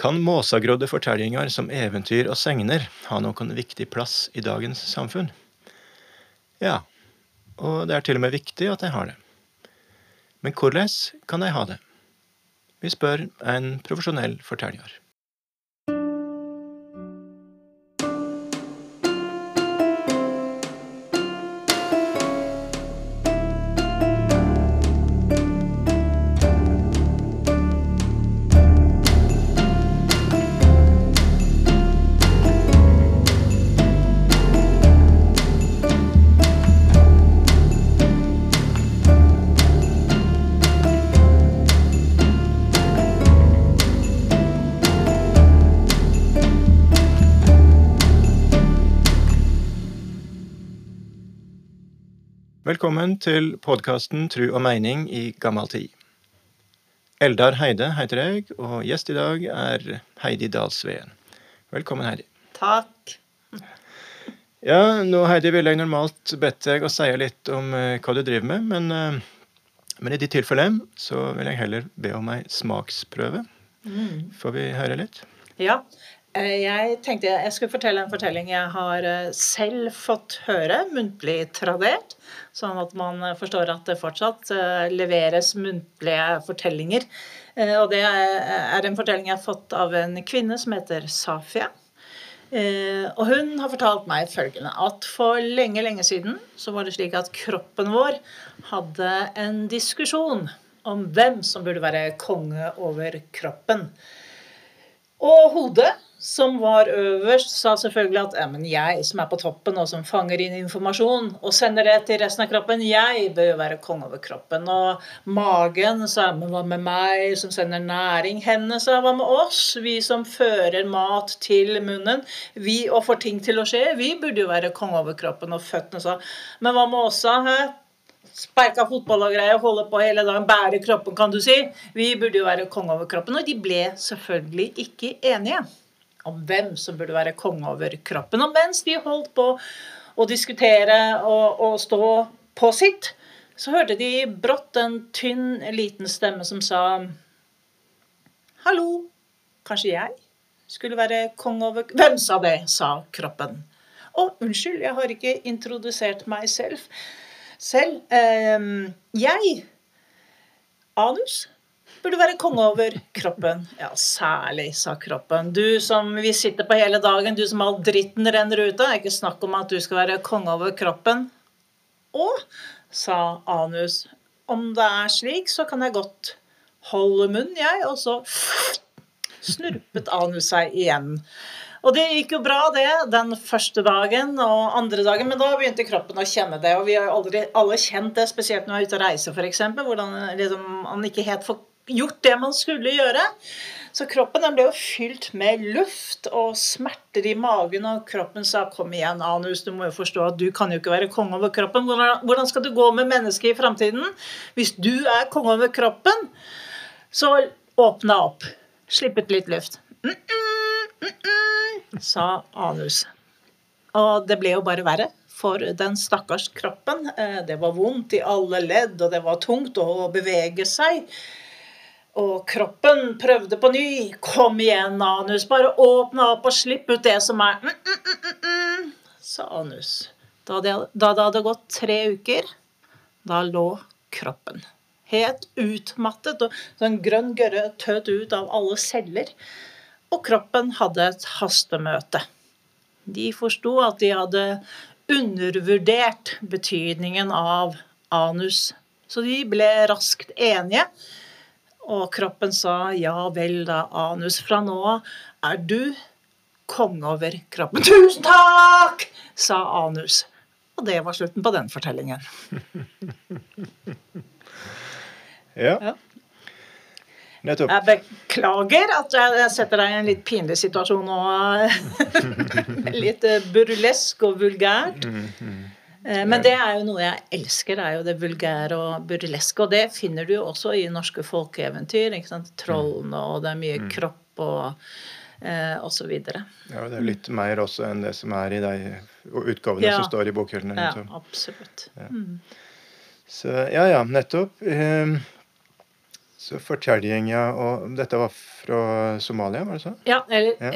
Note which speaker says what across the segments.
Speaker 1: Kan måsagrodde fortellinger som eventyr og segner ha noen viktig plass i dagens samfunn? Ja, og det er til og med viktig at de har det. Men hvordan kan de ha det? Vi spør en profesjonell forteller. Velkommen til podkasten Tru og meining i gammal tid. Eldar Heide heter jeg, og gjest i dag er Heidi Dalsveen. Velkommen, Heidi.
Speaker 2: Takk.
Speaker 1: Ja, nå Heidi, ville jeg normalt bedt deg å si litt om uh, hva du driver med, men, uh, men i ditt tilfelle så vil jeg heller be om ei smaksprøve. Mm. Får vi høre litt?
Speaker 2: Ja. Eh, jeg tenkte jeg skulle fortelle en fortelling jeg har eh, selv fått høre, muntlig tradert. Sånn at man forstår at det fortsatt eh, leveres muntlige fortellinger. Og det er en fortelling jeg har fått av en kvinne som heter Safia. Og hun har fortalt meg følgende at for lenge, lenge siden så var det slik at kroppen vår hadde en diskusjon om hvem som burde være konge over kroppen. Og hodet som var øverst, sa selvfølgelig at men jeg som er på toppen og som fanger inn informasjon og sender det til resten av kroppen, jeg bør jo være konge over kroppen. Og magen sa men hva med meg som sender næring? Hendene sa hva med oss, vi som fører mat til munnen? Vi og får ting til å skje, vi burde jo være konge over kroppen. Og føttene sa men hva med oss, da? sparka fotball og greier, holde på hele dagen, bære kroppen, kan du si. Vi burde jo være konge over kroppen. Og de ble selvfølgelig ikke enige om hvem som burde være konge over kroppen. Og mens de holdt på å diskutere og, og stå på sitt, så hørte de brått en tynn, liten stemme som sa Hallo, kanskje jeg skulle være konge over Hvem sa det? sa kroppen. Å, unnskyld, jeg har ikke introdusert meg selv. Selv. Eh, jeg, Anus, burde være konge over kroppen. Ja, særlig, sa kroppen. Du som vi sitter på hele dagen, du som all dritten renner ut av. Ikke snakk om at du skal være konge over kroppen. Å, sa Anus. Om det er slik, så kan jeg godt holde munn, jeg. Og så snurpet Anus seg igjen. Og det gikk jo bra, det, den første dagen og andre dagen, men da begynte kroppen å kjenne det. Og vi har jo aldri alle kjent det, spesielt når vi er ute og reiser, f.eks. Hvordan liksom, man ikke helt får gjort det man skulle gjøre. Så kroppen ble jo fylt med luft og smerter i magen, og kroppen sa 'kom igjen, Anus, du må jo forstå at du kan jo ikke være konge over kroppen'. Hvordan skal du gå med mennesket i framtiden? Hvis du er konge over kroppen, så åpna opp. Slippet litt luft. Mm -mm, mm sa Anus. Og det ble jo bare verre for den stakkars kroppen. Eh, det var vondt i alle ledd, og det var tungt å bevege seg. Og kroppen prøvde på ny. Kom igjen, Anus. Bare åpne opp og slipp ut det som er mm, mm, mm, mm, mm sa Anus. Da det, da det hadde gått tre uker, da lå kroppen. Helt utmattet, og sånn grønn gørre tøt ut av alle celler. Og kroppen hadde et hastemøte. De forsto at de hadde undervurdert betydningen av anus. Så de ble raskt enige og kroppen sa ja vel da, anus. Fra nå av er du konge over kroppen. Tusen takk! sa anus. Og det var slutten på den fortellingen.
Speaker 1: ja. ja.
Speaker 2: Nettopp. Jeg beklager at jeg setter deg i en litt pinlig situasjon nå. litt burlesk og vulgært. Eh, men det er jo noe jeg elsker, det er jo det vulgære og burleske. Og det finner du jo også i norske folkeeventyr. ikke sant? Trollene, og det er mye mm. kropp og eh, og så videre.
Speaker 1: Ja, det er litt mer også enn det som er i de utgavene ja. som står i bokhyllene.
Speaker 2: Ja, absolutt. Ja. Mm.
Speaker 1: Så ja, ja, nettopp. Ehm, Så fortellinga. Og dette var fra Somalia, var det så?
Speaker 2: Ja, eller,
Speaker 1: Ja.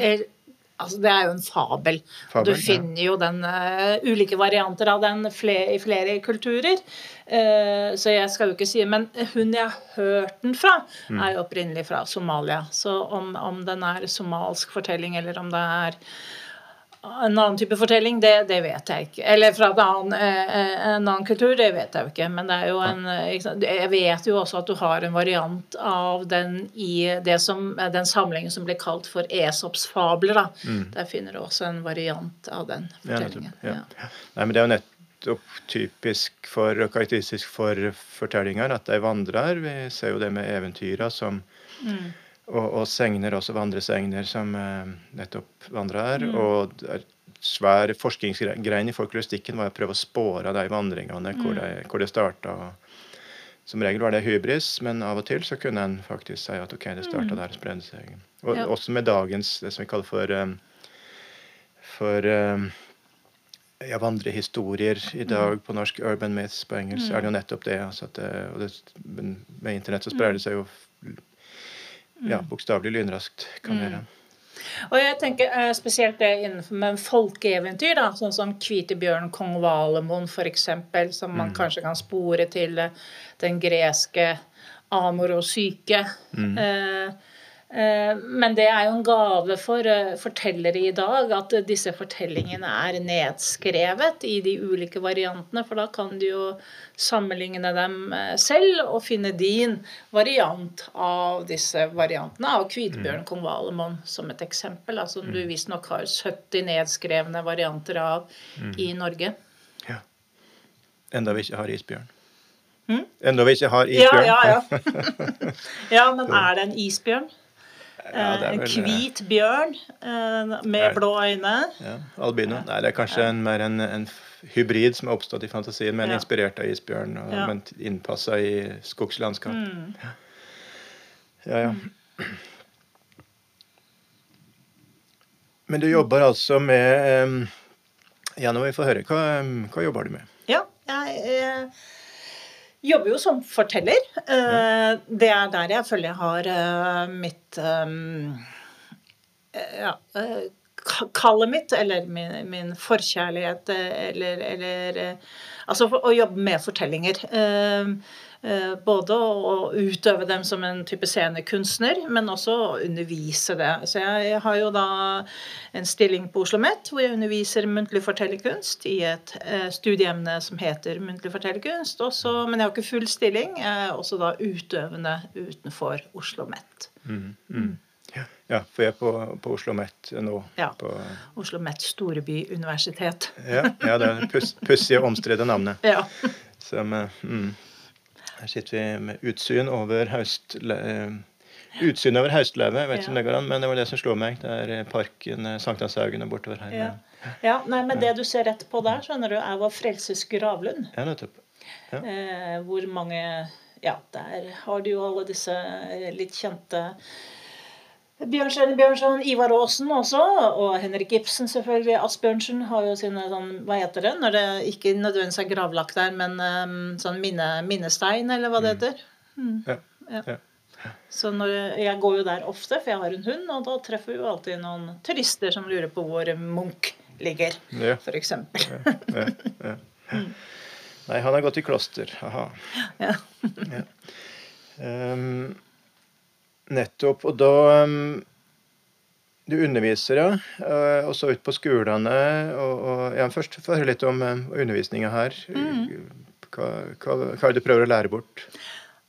Speaker 2: Altså, det er jo en fabel.
Speaker 1: Fabel,
Speaker 2: du
Speaker 1: ja.
Speaker 2: finner jo den uh, ulike varianter av den flere, i flere kulturer. Uh, så jeg skal jo ikke si Men hun jeg har hørt den fra,
Speaker 1: Mm.
Speaker 2: er jo opprinnelig fra Somalia. Så om, om den er somalsk fortelling, eller om det er en annen type fortelling, det, det vet jeg ikke. Eller fra en annen, eh, en annen kultur, det vet jeg jo ikke. Men det er jo en eh, Jeg vet jo også at du har en variant av den i det som, eh, den samlingen som blir kalt for Esops fabler. da. Der finner du også en variant av den
Speaker 1: Mm. Ja,
Speaker 2: fortellingen.
Speaker 1: Ja.
Speaker 2: Ja.
Speaker 1: Nei, men det er jo nettopp typisk for, og karakteristisk for fortellinger at de vandrer. Vi ser jo det med eventyra som
Speaker 2: Mm.
Speaker 1: Og, og segner, også vandresegner, som eh, nettopp vandrer.
Speaker 2: Mm.
Speaker 1: Og det er svær forskningsgrein i folkloristikken var å prøve å spåre de vandringene, hvor,
Speaker 2: Mm.
Speaker 1: de, hvor det starta. Som regel var det hybris, men av og til så kunne en faktisk si at ok, det starta der og spredde seg. Og
Speaker 2: Mm. Ja.
Speaker 1: også med dagens, det som vi kaller for eh, for eh, ja, vandrehistorier i dag på norsk, urban myths på engelsk, er det jo nettopp det. Altså det, det med internett så sprer det seg jo ja, bokstavelig lynraskt. kan gjøre.
Speaker 2: Og jeg tenker eh, spesielt det innenfor med folkeeventyr, da, sånn som Kvitebjørn, kong Valemon f.eks., som man kanskje kan spore til eh, den greske Amor og syke. Mm. eh, men det er jo en gave for eh, fortellere i dag at eh, disse fortellingene er nedskrevet i de ulike variantene, for da kan du jo sammenligne dem eh, selv og finne din variant av disse variantene av Kvitbjørn kong Valemon som et eksempel, da, som du visstnok har 70 nedskrevne varianter av i Norge.
Speaker 1: Ja. Enda vi ikke har isbjørn.
Speaker 2: Mm?
Speaker 1: Enda vi ikke har
Speaker 2: Ja,
Speaker 1: isbjørn.
Speaker 2: ja, ja. ja, men er det en isbjørn?
Speaker 1: Ja, er
Speaker 2: en hvit bjørn eh, med blå øyne?
Speaker 1: Ja, albino. Nei, det er kanskje en, mer en, en hybrid som er oppstått i fantasien, men
Speaker 2: Ja.
Speaker 1: inspirert av isbjørn, og,
Speaker 2: Ja.
Speaker 1: men innpassa i skogslandskap.
Speaker 2: Mm.
Speaker 1: Ja, ja. Men du jobber altså med Ja, nå må vi få høre. Hva, hva jobber du med?
Speaker 2: Ja, jeg eh, jobber jo som forteller. Eh, det er der jeg føler jeg har eh, mitt eh, Ja Kallet mitt, eller min, min forkjærlighet, eller, eller Altså å jobbe med fortellinger. Eh, både å, utøve dem som en type scenekunstner, men også å undervise det. Så jeg, har jo da en stilling på Oslo OsloMet hvor jeg underviser muntlig fortellerkunst i et eh, studieemne som heter muntlig fortellerkunst. Også, men jeg har ikke full stilling. Jeg er også da utøvende utenfor Oslo OsloMet.
Speaker 1: Ja, for jeg er på, på Oslo OsloMet nå.
Speaker 2: Ja.
Speaker 1: På,
Speaker 2: Oslo OsloMet Storeby universitet.
Speaker 1: ja, ja, det er pussige og omstridte navnet.
Speaker 2: Ja.
Speaker 1: Som, eh, mm. Her sitter vi med utsyn over høst... eh, Utsyn over høstløvet, vet ikke om det går an, men det var det som slo meg. Det er eh, parken, eh, Sankthanshaugen og bortover her.
Speaker 2: Ja. ja, nei, men det du ser rett på der, skjønner du, er Vår Frelses gravlund.
Speaker 1: Ja, nettopp.
Speaker 2: Eh, hvor mange Ja, der har du jo alle disse litt kjente Bjørnstjerne Bjørnson, Ivar Aasen også, og Henrik Ibsen selvfølgelig. Asbjørnsen har jo sine sånn, hva heter det, når det ikke nødvendigvis er gravlagt der, men um, sånn minne, minnestein, eller hva det heter.
Speaker 1: Ja.
Speaker 2: Ja.
Speaker 1: Ja.
Speaker 2: Så når, jeg går jo der ofte, for jeg har en hund, og da treffer vi jo alltid noen turister som lurer på hvor Munch ligger,
Speaker 1: Ja.
Speaker 2: eksempel.
Speaker 1: ja, ja. Nei, han har gått i kloster. Aha.
Speaker 2: Ja.
Speaker 1: Ja. Nettopp. Og da um, Du underviser, ja. eh, og så ut på skolene. Og, og, ja, først få høre litt om uh, undervisninga her. Hva, hva, hva er det du prøver å lære bort?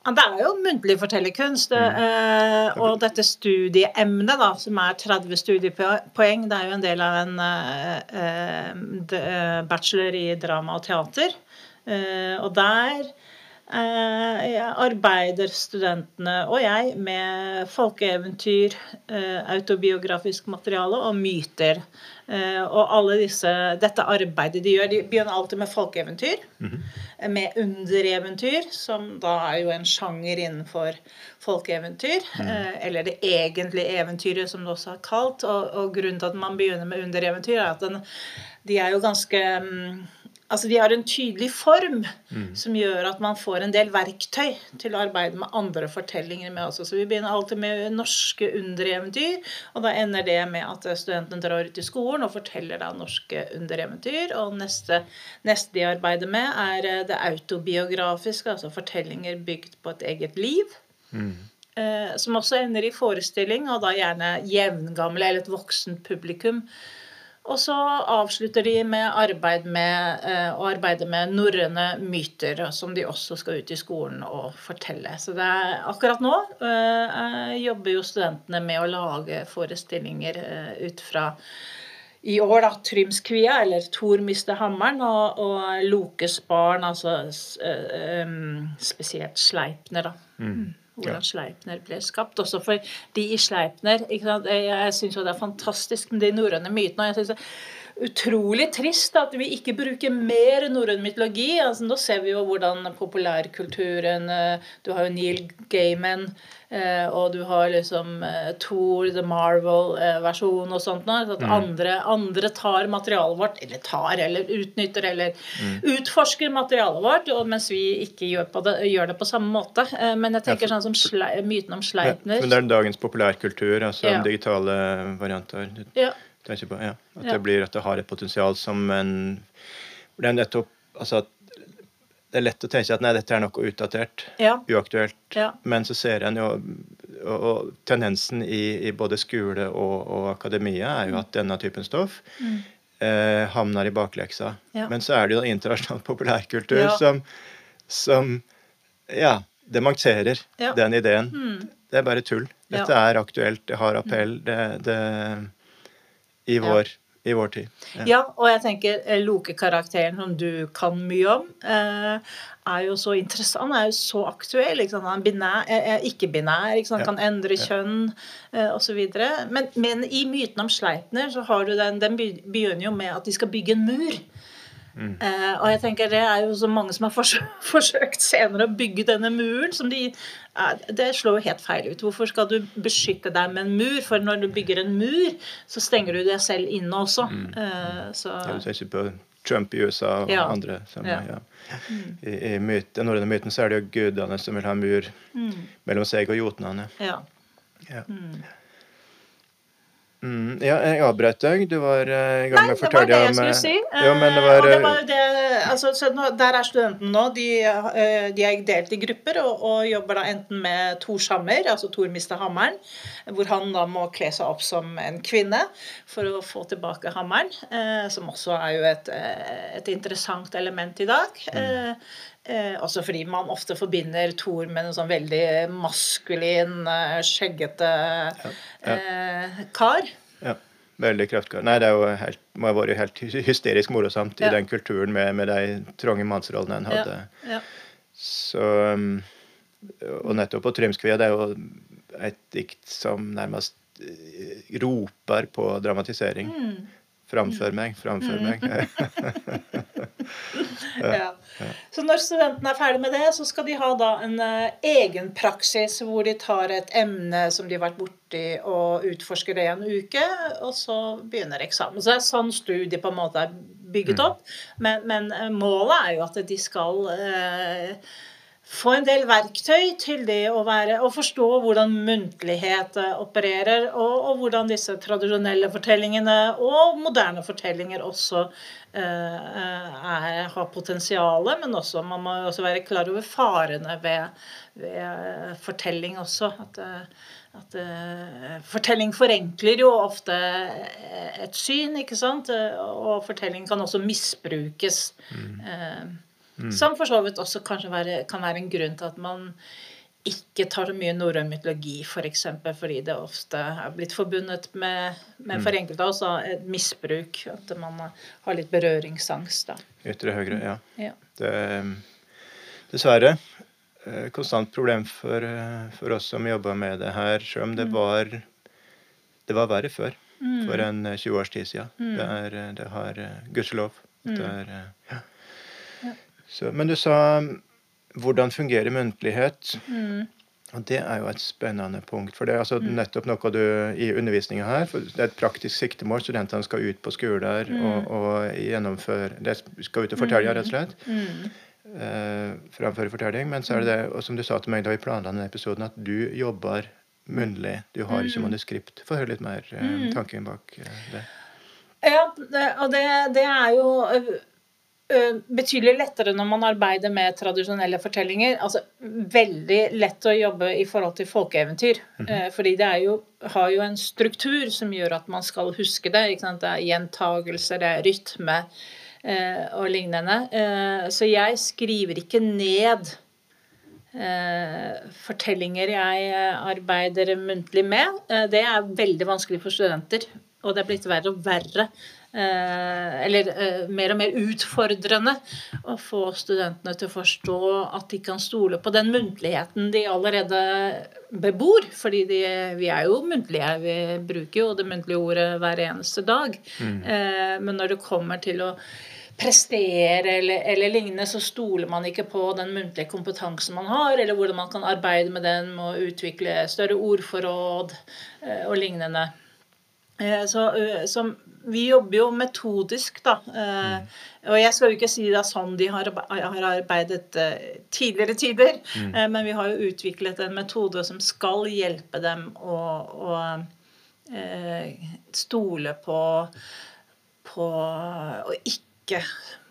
Speaker 2: Det er jo muntlig fortellerkunst. eh, og dette studieemnet, da, som er 30 studiepoeng, det er jo en del av en eh, eh, eh, bachelor i drama og teater. Eh, og der eh, arbeider studentene og jeg med folkeeventyr, eh, autobiografisk materiale og myter. Eh, og alle disse, dette arbeidet de gjør De begynner alltid med folkeeventyr. Med undereventyr, som da er jo en sjanger innenfor folkeeventyr. Eh, eller det egentlige eventyret, som det også er kalt. Og, og grunnen til at man begynner med undereventyr, er at den, de er jo ganske mm, Altså de har en tydelig form
Speaker 1: Mm.
Speaker 2: som gjør at man får en del verktøy til å arbeide med andre fortellinger med også. Så vi begynner alltid med norske undereventyr, og da ender det med at studentene drar ut i skolen og forteller da norske undereventyr. Og neste, neste de arbeider med, er eh, det autobiografiske, altså fortellinger bygd på et eget liv.
Speaker 1: Mm.
Speaker 2: Eh, som også ender i forestilling, og da gjerne jevngamle eller et voksent publikum. Og så avslutter de med arbeid med eh, å arbeide med norrøne myter, som de også skal ut i skolen og fortelle. Så er, akkurat nå eh, jobber jo studentene med å lage forestillinger eh, ut fra i år, da, Trymskvia, eller Thor mister hammeren, og, og Lokes barn, altså em, spesielt Sleipner, da.
Speaker 1: Mm.
Speaker 2: Hvordan Sleipner ble skapt. Også for de i Sleipner. Ikke sant? Jeg, jeg syns jo det er fantastisk med de norrøne mytene. og jeg synes det Utrolig trist at vi ikke bruker mer norrøn mytologi. Altså, nå ser vi jo hvordan populærkulturen eh, Du har jo Neil Gaiman, eh, og du har liksom eh, Thor, The Marvel-versjon og sånt. At andre, andre tar materialet vårt, eller tar, eller utnytter, eller utforsker materialet vårt, mens vi ikke gjør, på det, gjør det på samme måte. Men jeg tenker sånn som slei, myten om
Speaker 1: Ja, men det er dagens populærkultur, altså
Speaker 2: Ja.
Speaker 1: digitale varianter.
Speaker 2: Ja,
Speaker 1: tenker på, ja. At det blir at det har et potensial som en Det er nettopp altså at det er lett å tenke at nei, dette er noe utdatert,
Speaker 2: ja,
Speaker 1: uaktuelt.
Speaker 2: ja.
Speaker 1: Men så ser en jo og, og tendensen i, i både skole og, og akademia er jo at denne typen stoff
Speaker 2: Mm.
Speaker 1: eh, havner i bakleksa.
Speaker 2: Ja.
Speaker 1: Men så er det jo internasjonal populærkultur som, som ja, demonterer
Speaker 2: Ja.
Speaker 1: den ideen.
Speaker 2: Mm.
Speaker 1: Det er bare tull. Dette er aktuelt, det har appell, det, det i, vår, i vår tid.
Speaker 2: Ja, og jeg tenker eh, Loke-karakteren som du kan mye om, eh, er jo så interessant. Han er jo så aktuell. Han er binær, eh, ikke-binær, ikke?
Speaker 1: Ja.
Speaker 2: kan endre kjønn eh, osv. Men, men i myten om Sleipner så har du den Den begynner jo med at de skal bygge en mur.
Speaker 1: Mm.
Speaker 2: Eh, og jeg tenker det er jo så mange som har forsøkt, forsøkt senere å bygge denne muren. som de eh, Det slår jo helt feil ut. Hvorfor skal du beskytte deg med en mur? For når du bygger en mur, så stenger du deg selv inne også. Eh, så
Speaker 1: du tenker på Trump i USA og
Speaker 2: Ja.
Speaker 1: andre. Som,
Speaker 2: Ja.
Speaker 1: ja. I, i myten, norrøne myten så er det jo gudene som vil ha mur
Speaker 2: mm,
Speaker 1: mellom seg og jotnene.
Speaker 2: ja.
Speaker 1: Ja.
Speaker 2: Mm.
Speaker 1: Mm, ja, jeg avbrøt deg. Du var eh, i gang med å
Speaker 2: det var
Speaker 1: fortelle
Speaker 2: det jeg
Speaker 1: om
Speaker 2: skulle
Speaker 1: eh,
Speaker 2: si.
Speaker 1: Ja, men det var,
Speaker 2: det
Speaker 1: eh,
Speaker 2: var det, altså, så nå, der er studentene nå. De, de er delt i grupper og, og jobber da enten med Thors hammer, altså Tor mister hammeren, hvor han da må kle seg opp som en kvinne for å få tilbake hammeren, eh, som også er jo et, et interessant element i dag. Eh, eh, også fordi man ofte forbinder Thor med en sånn veldig maskulin, eh, skjeggete eh, kar.
Speaker 1: Ja, veldig kraftkar. Nei, det jo helt, må ha vært helt hysterisk morosomt
Speaker 2: Ja.
Speaker 1: i den kulturen med, med de trange mannsrollene en hadde.
Speaker 2: Ja, ja.
Speaker 1: Så um, Og nettopp på Trymskvia, det er jo et dikt som nærmest eh, roper på dramatisering.
Speaker 2: Mm.
Speaker 1: Framfor meg, framfor meg.
Speaker 2: Ja. Så når studentene er ferdig med det, så skal de ha da en eh, egen praksis hvor de tar et emne som de har vært borti og utforsker det i en uke, og så begynner eksamen. Så det er sånn studiet på en måte er bygget opp. Men, men eh, målet er jo at de skal eh, få en del verktøy til det å, være, å forstå hvordan muntlighet eh, opererer, og, og hvordan disse tradisjonelle fortellingene og moderne fortellinger også eh, er, har potensial, men også, man må også være klar over farene ved, ved eh, fortelling også. At, eh, at eh, fortelling forenkler jo ofte eh, et syn, ikke sant? Eh, Og fortelling kan også misbrukes. Eh, som for så vidt også kanskje være, kan være en grunn til at man ikke tar så mye norrøn mytologi, f.eks. For eksempel, fordi det ofte er blitt forbundet med, med for enkelte av oss et misbruk. At man har litt berøringsangst. Da.
Speaker 1: Ytre høyre, ja.
Speaker 2: Ja.
Speaker 1: Det er dessverre eh, konstant problem for, eh, for oss som jobber med det her, selv om
Speaker 2: Mm.
Speaker 1: det var det var verre før. For en eh, 20 års tid siden.
Speaker 2: Mm.
Speaker 1: Det, er, eh, det har eh, Gudskjelov. Mm. Det er, eh, ja. Så, men du sa hvordan fungerer muntlighet?
Speaker 2: Mm.
Speaker 1: Og Det er jo et spennende punkt. for Det er altså nettopp noe du i undervisninga her for Det er et praktisk siktemål. Studentene skal ut på skoler og, og gjennomføre De skal ut og fortelle, rett og slett. Eh, framføre fortelling. Men så er det det, og som du sa til meg da vi planla denne episoden, at du jobber munnlig. Du har ikke manuskript. Få høre litt mer eh, tanken bak eh, det.
Speaker 2: Ja, det, og det, det er jo betydelig lettere når man arbeider med tradisjonelle fortellinger. Altså veldig lett å jobbe i forhold til folkeeventyr. Eh, Fordi det jo, har jo en struktur som gjør at man skal huske det. Det er gjentagelser, det er rytme eh, og lignende. Eh, så jeg skriver ikke ned eh, fortellinger jeg eh, arbeider muntlig med. Eh, det er veldig vanskelig for studenter, og det er blitt verre og verre. Eh, eller eh, mer og mer utfordrende å få studentene til å forstå at de kan stole på den muntligheten de allerede bebor. Fordi de, vi er jo muntlige, vi bruker jo det muntlige ordet hver eneste dag. Mm. men når det kommer til å prestere eller, eller lignende, så stoler man ikke på den muntlige kompetansen man har, eller hvordan man kan arbeide med den med å utvikle større ordforråd eh, og lignende. Eh, Så, eh, så vi jobber jo metodisk, da. Eh, Og jeg skal jo ikke si det er sånn de har arbeidet eh, tidligere tider, mm. men vi har jo utviklet en metode som skal hjelpe dem å, å eh, stole på, på å ikke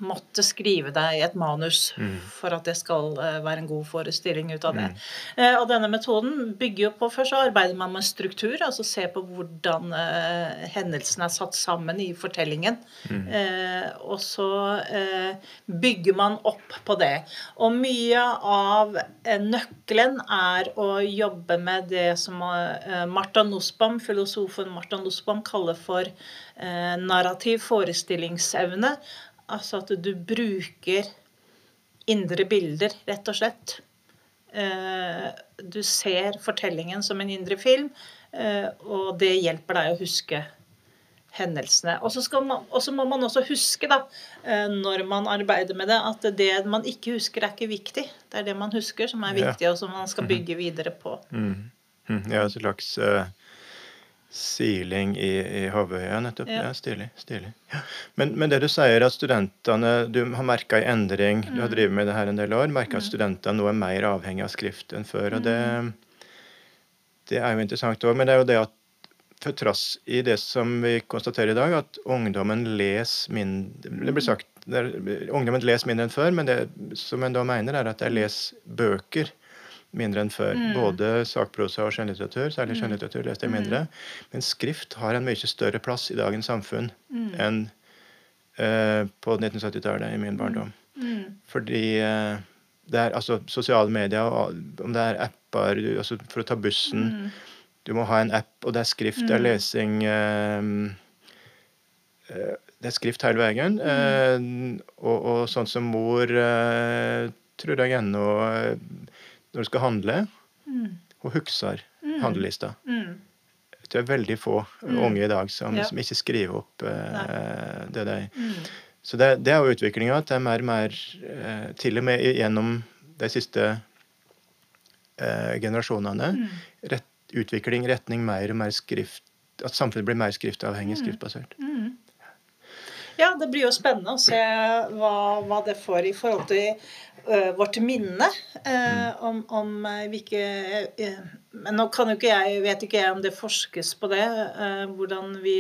Speaker 2: måtte skrive deg et manus for at det skal eh, være en god forestilling ut av det. Mm. Og denne metoden bygger jo på Først så arbeider man med struktur, altså se på hvordan eh, hendelsene er satt sammen i fortellingen. Eh, og så eh, bygger man opp på det. Og mye av eh, nøkkelen er å jobbe med det som eh, Martha Nussbaum, filosofen Martha Nussbaum kaller for eh, narrativ forestillingsevne. Altså at du bruker indre bilder, rett og slett. Eh, Du ser fortellingen som en indre film, eh, og det hjelper deg å huske hendelsene. Og så må man også huske, da, eh, når man arbeider med det, at det man ikke husker, er ikke viktig. Det er det man husker, som er viktig, og som man skal bygge videre på.
Speaker 1: Mm. Ja, en slags eh, siling i, i. Ja, nettopp.
Speaker 2: Ja.
Speaker 1: Ja, stilig. stilig. Ja. Men, men det du sier at studentene Du har merka en endring. Du
Speaker 2: Mm.
Speaker 1: har drevet med det her en del år. Merka at studentene nå er mer avhengig av skrift enn før. og det,
Speaker 2: Mm.
Speaker 1: det er jo interessant òg. Men det er jo det at for trass i det som vi konstaterer i dag, at ungdommen leser mindre Det blir sagt det er, ungdommen leser mindre enn før, men det som en da mener, er at de leser bøker mindre enn før. Både sakprosa og skjønnlitteratur. Særlig skjønnlitteratur leste jeg mindre. Men skrift har en mye større plass i dagens samfunn enn uh, på 1970-tallet i min barndom. Fordi uh, det er altså sosiale medier, om det er apper du- altså for å ta bussen Du må ha en app, og det er skrift, det er lesing eh, Det er skrift hele veien. eh, og, og sånn som mor eh, tror jeg ennå eh, Når du skal handle og husker handlelista.
Speaker 2: Mm.
Speaker 1: Det er veldig få unge i dag som,
Speaker 2: Ja.
Speaker 1: som ikke skriver opp eh, det de
Speaker 2: Mm.
Speaker 1: Så det, det er jo utviklinga at det er mer og mer eh, Til og med gjennom de siste eh, generasjonene
Speaker 2: Mm.
Speaker 1: rett, utvikling retning mer og mer skrift At samfunnet blir mer skriftavhengig, skriftbasert.
Speaker 2: Ja, det blir jo spennende å se hva, hva det får i forhold til vårt minne. eh, om, om eh, hvilke eh, Men nå kan jo ikke jeg, vet ikke jeg om det forskes på det. eh, hvordan vi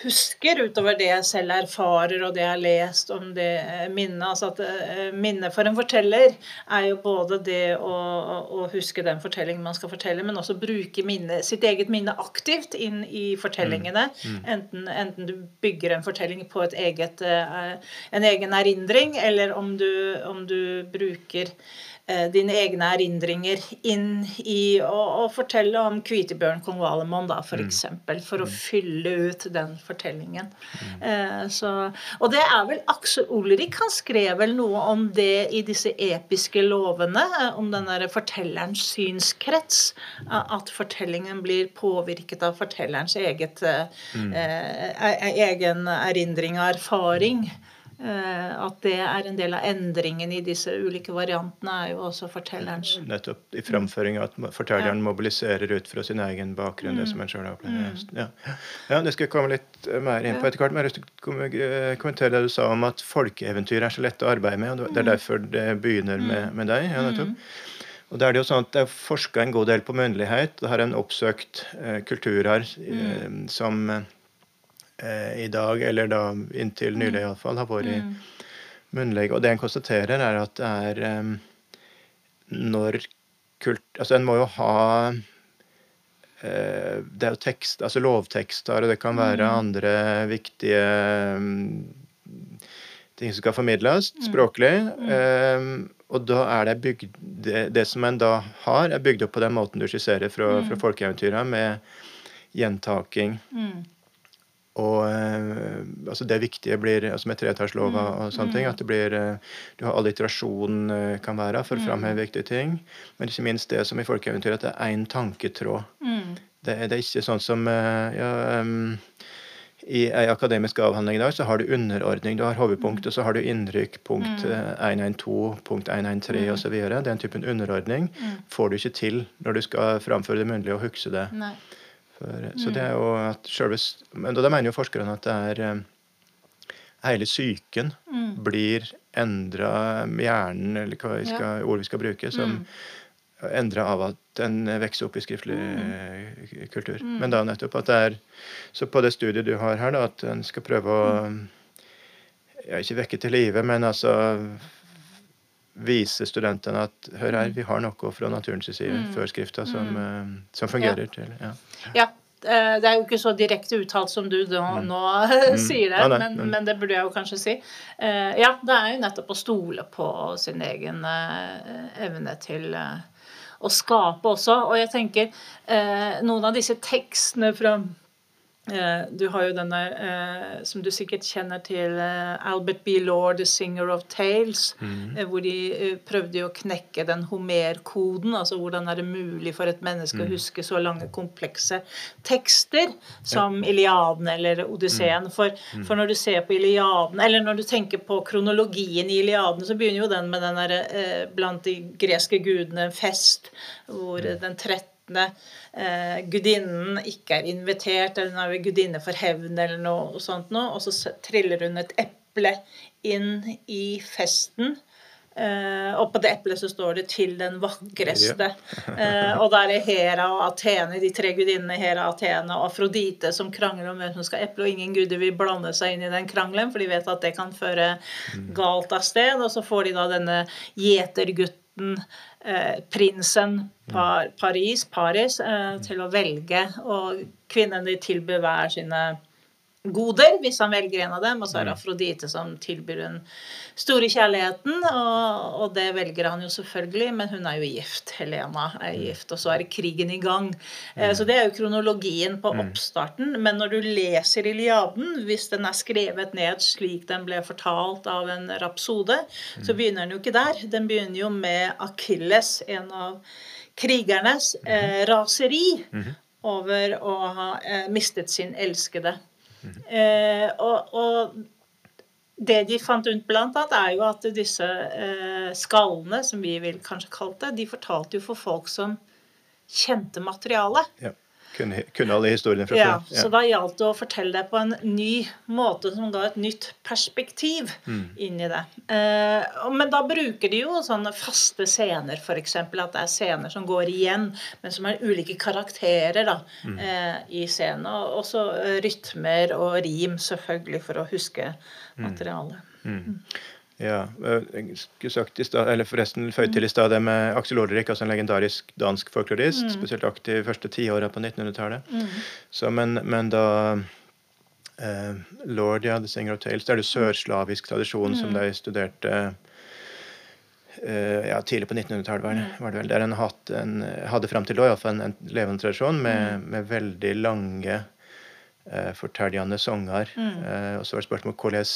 Speaker 2: husker utover det jeg selv erfarer og det jeg har lest om det eh, minnet. Altså at eh, minnet for en forteller er jo både det å, å, huske den fortellingen man skal fortelle, men også bruke minne, sitt eget minne aktivt inn i fortellingene. Enten, enten du bygger en fortelling på et eget, eh, en egen erindring, eller om du, om du bruker dine egne erindringer inn i å, fortelle om Kvitebjørn kong Valemon, da, for eksempel, for å fylle ut den fortellingen. Eh, så, og det er vel Aksel Olrik, han skrev vel noe om det i disse episke lovene, eh, om den derre fortellerens synskrets, eh, at fortellingen blir påvirket av fortellerens eget, eh, eh, e- egen erindring og erfaring. Eh, at det er en del av endringen i disse ulike variantene, er jo også fortellerens
Speaker 1: Nettopp i framføringa at fortelleren mobiliserer ut fra sin egen bakgrunn, det som en selv har opplevd. Ja. ja, det skal jeg komme litt eh, mer inn på etter hvert. Men jeg har lyst til å eh, kommentere det du sa om at folkeeventyr er så lett å arbeide med. og Det er derfor det begynner med, med deg. ja, nettopp. Og Det er det jo sånn at det er forska en god del på munnlighet. Det har en oppsøkt eh, kulturer eh, som eh, i dag, eller da inntil nylig iallfall, har vært
Speaker 2: Mm.
Speaker 1: munnlegg, Og det en konstaterer, er at det er eh, når kult... Altså en må jo ha eh, Det er jo tekst, altså lovtekster, og det kan være andre viktige mm, ting som skal formidles språklig. eh, og da er det bygd det, det som en da har, er bygd opp på den måten du skisserer fra, fra folkeeventyra, med gjentaking.
Speaker 2: Mm.
Speaker 1: Og eh, altså det viktige blir altså med tretallslova og sånne ting, at det blir eh, Du har alliterasjon eh, kan være for å framheve viktige ting, men ikke minst det som i folkeeventyret, at det er én tanketråd.
Speaker 2: Mm.
Speaker 1: Det, det er ikke sånn som ja, um, I ei akademisk avhandling i dag så har du underordning. Du har hovedpunkt, og så har du innrykk, punkt eh, 112, punkt 113 osv. Den typen underordning får du ikke til når du skal framføre det munnlig og huske det.
Speaker 2: Nei.
Speaker 1: For, Så det er jo at selve Men da mener jo forskerne at det er eh, Hele psyken blir endra Hjernen, eller hva vi skal, ord vi skal bruke, som endra av at den vokser opp i skriftlig mm. kultur. Men da nettopp at det er Så på det studiet du har her, da, at en skal prøve å ja, Ikke vekke til live, men altså vise studentene at hør her, vi har noe fra naturens side før skrifta som, eh, som fungerer til ja.
Speaker 2: Ja. eh, Det er jo ikke så direkte uttalt som du nå, nå sier det,
Speaker 1: Ja, nei,
Speaker 2: men,
Speaker 1: men-
Speaker 2: men det burde jeg jo kanskje si. Eh, Ja, det er jo nettopp å stole på sin egen evne til å skape også. Og jeg tenker noen av disse tekstene fra Du har jo denne eh, som du sikkert kjenner til, eh, Albert B. Lord, 'The Singer of Tales', eh, hvor de eh, prøvde å knekke den Homer-koden. Altså hvordan er det mulig for et menneske å huske så lange, komplekse tekster som Iliaden eller Odysseen. For, for når du ser på Iliaden, eller når du tenker på kronologien i Iliaden, så begynner jo den med den derre eh, blant de greske gudene fest, hvor eh, den 13 eh, gudinnen ikke er invitert, eller hun er gudinne for hevn, eller noe sånt noe, og så triller hun et eple inn i festen. Uh, og på det eplet så står det 'til den vakreste'. eh, og da er det Hera og Athene, de tre gudinnene Hera, Athene og Afrodite som krangler om hvem som skal eple, og ingen guder vil blande seg inn i den krangelen, for de vet at det kan føre galt av sted. Og så får de da denne gjetergutten, prinsen Paris, Paris, eh, til å velge, og kvinnen de tilbyr hver sine goder, hvis han velger en av dem. Og så er det Afrodite som tilbyr den store kjærligheten, og, og det velger han jo selvfølgelig, men hun er jo gift. Helena er gift, og så er krigen i gang. Eh, Så det er jo kronologien på oppstarten. Men når du leser Iliaden, hvis den er skrevet ned slik den ble fortalt av en rapsode, så begynner den jo ikke der. Den begynner jo med Akilles, en av krigernes, eh, raseri over å ha eh, mistet sin elskede. Eh, og, og det de fant ut annet, er jo at disse eh, skallene, som vi vil kanskje kalle det, de fortalte jo for folk som kjente materialet.
Speaker 1: Ja. Kunne, kunne alle historiene fra
Speaker 2: Ja,
Speaker 1: før.
Speaker 2: så da gjaldt det å fortelle det på en ny måte som ga et nytt perspektiv
Speaker 1: Mm.
Speaker 2: inn i det. Eh, men da bruker de jo sånne faste scener, f.eks. At det er scener som går igjen, men som er ulike karakterer da,
Speaker 1: Mm.
Speaker 2: eh, i scenen. Og også eh, rytmer og rim, selvfølgelig, for å huske
Speaker 1: Mm. Ja, jeg skulle sagt i stad, eller forresten føyd til i stad det med Aksel Olrik, altså en legendarisk dansk folklorist, spesielt aktiv første tiåra på 1900-tallet. Mm. men, men da eh, Lord, ja, The Singer of Tales, det er det sørslavisk tradisjon som de studerte eh, ja, tidlig på 1900-tallet, var, det- var det vel. Der en, hatt en hadde fram til da iallfall en, en levende tradisjon med, med veldig lange eh, fortellende sanger. Eh, og så var det spørsmål hvordan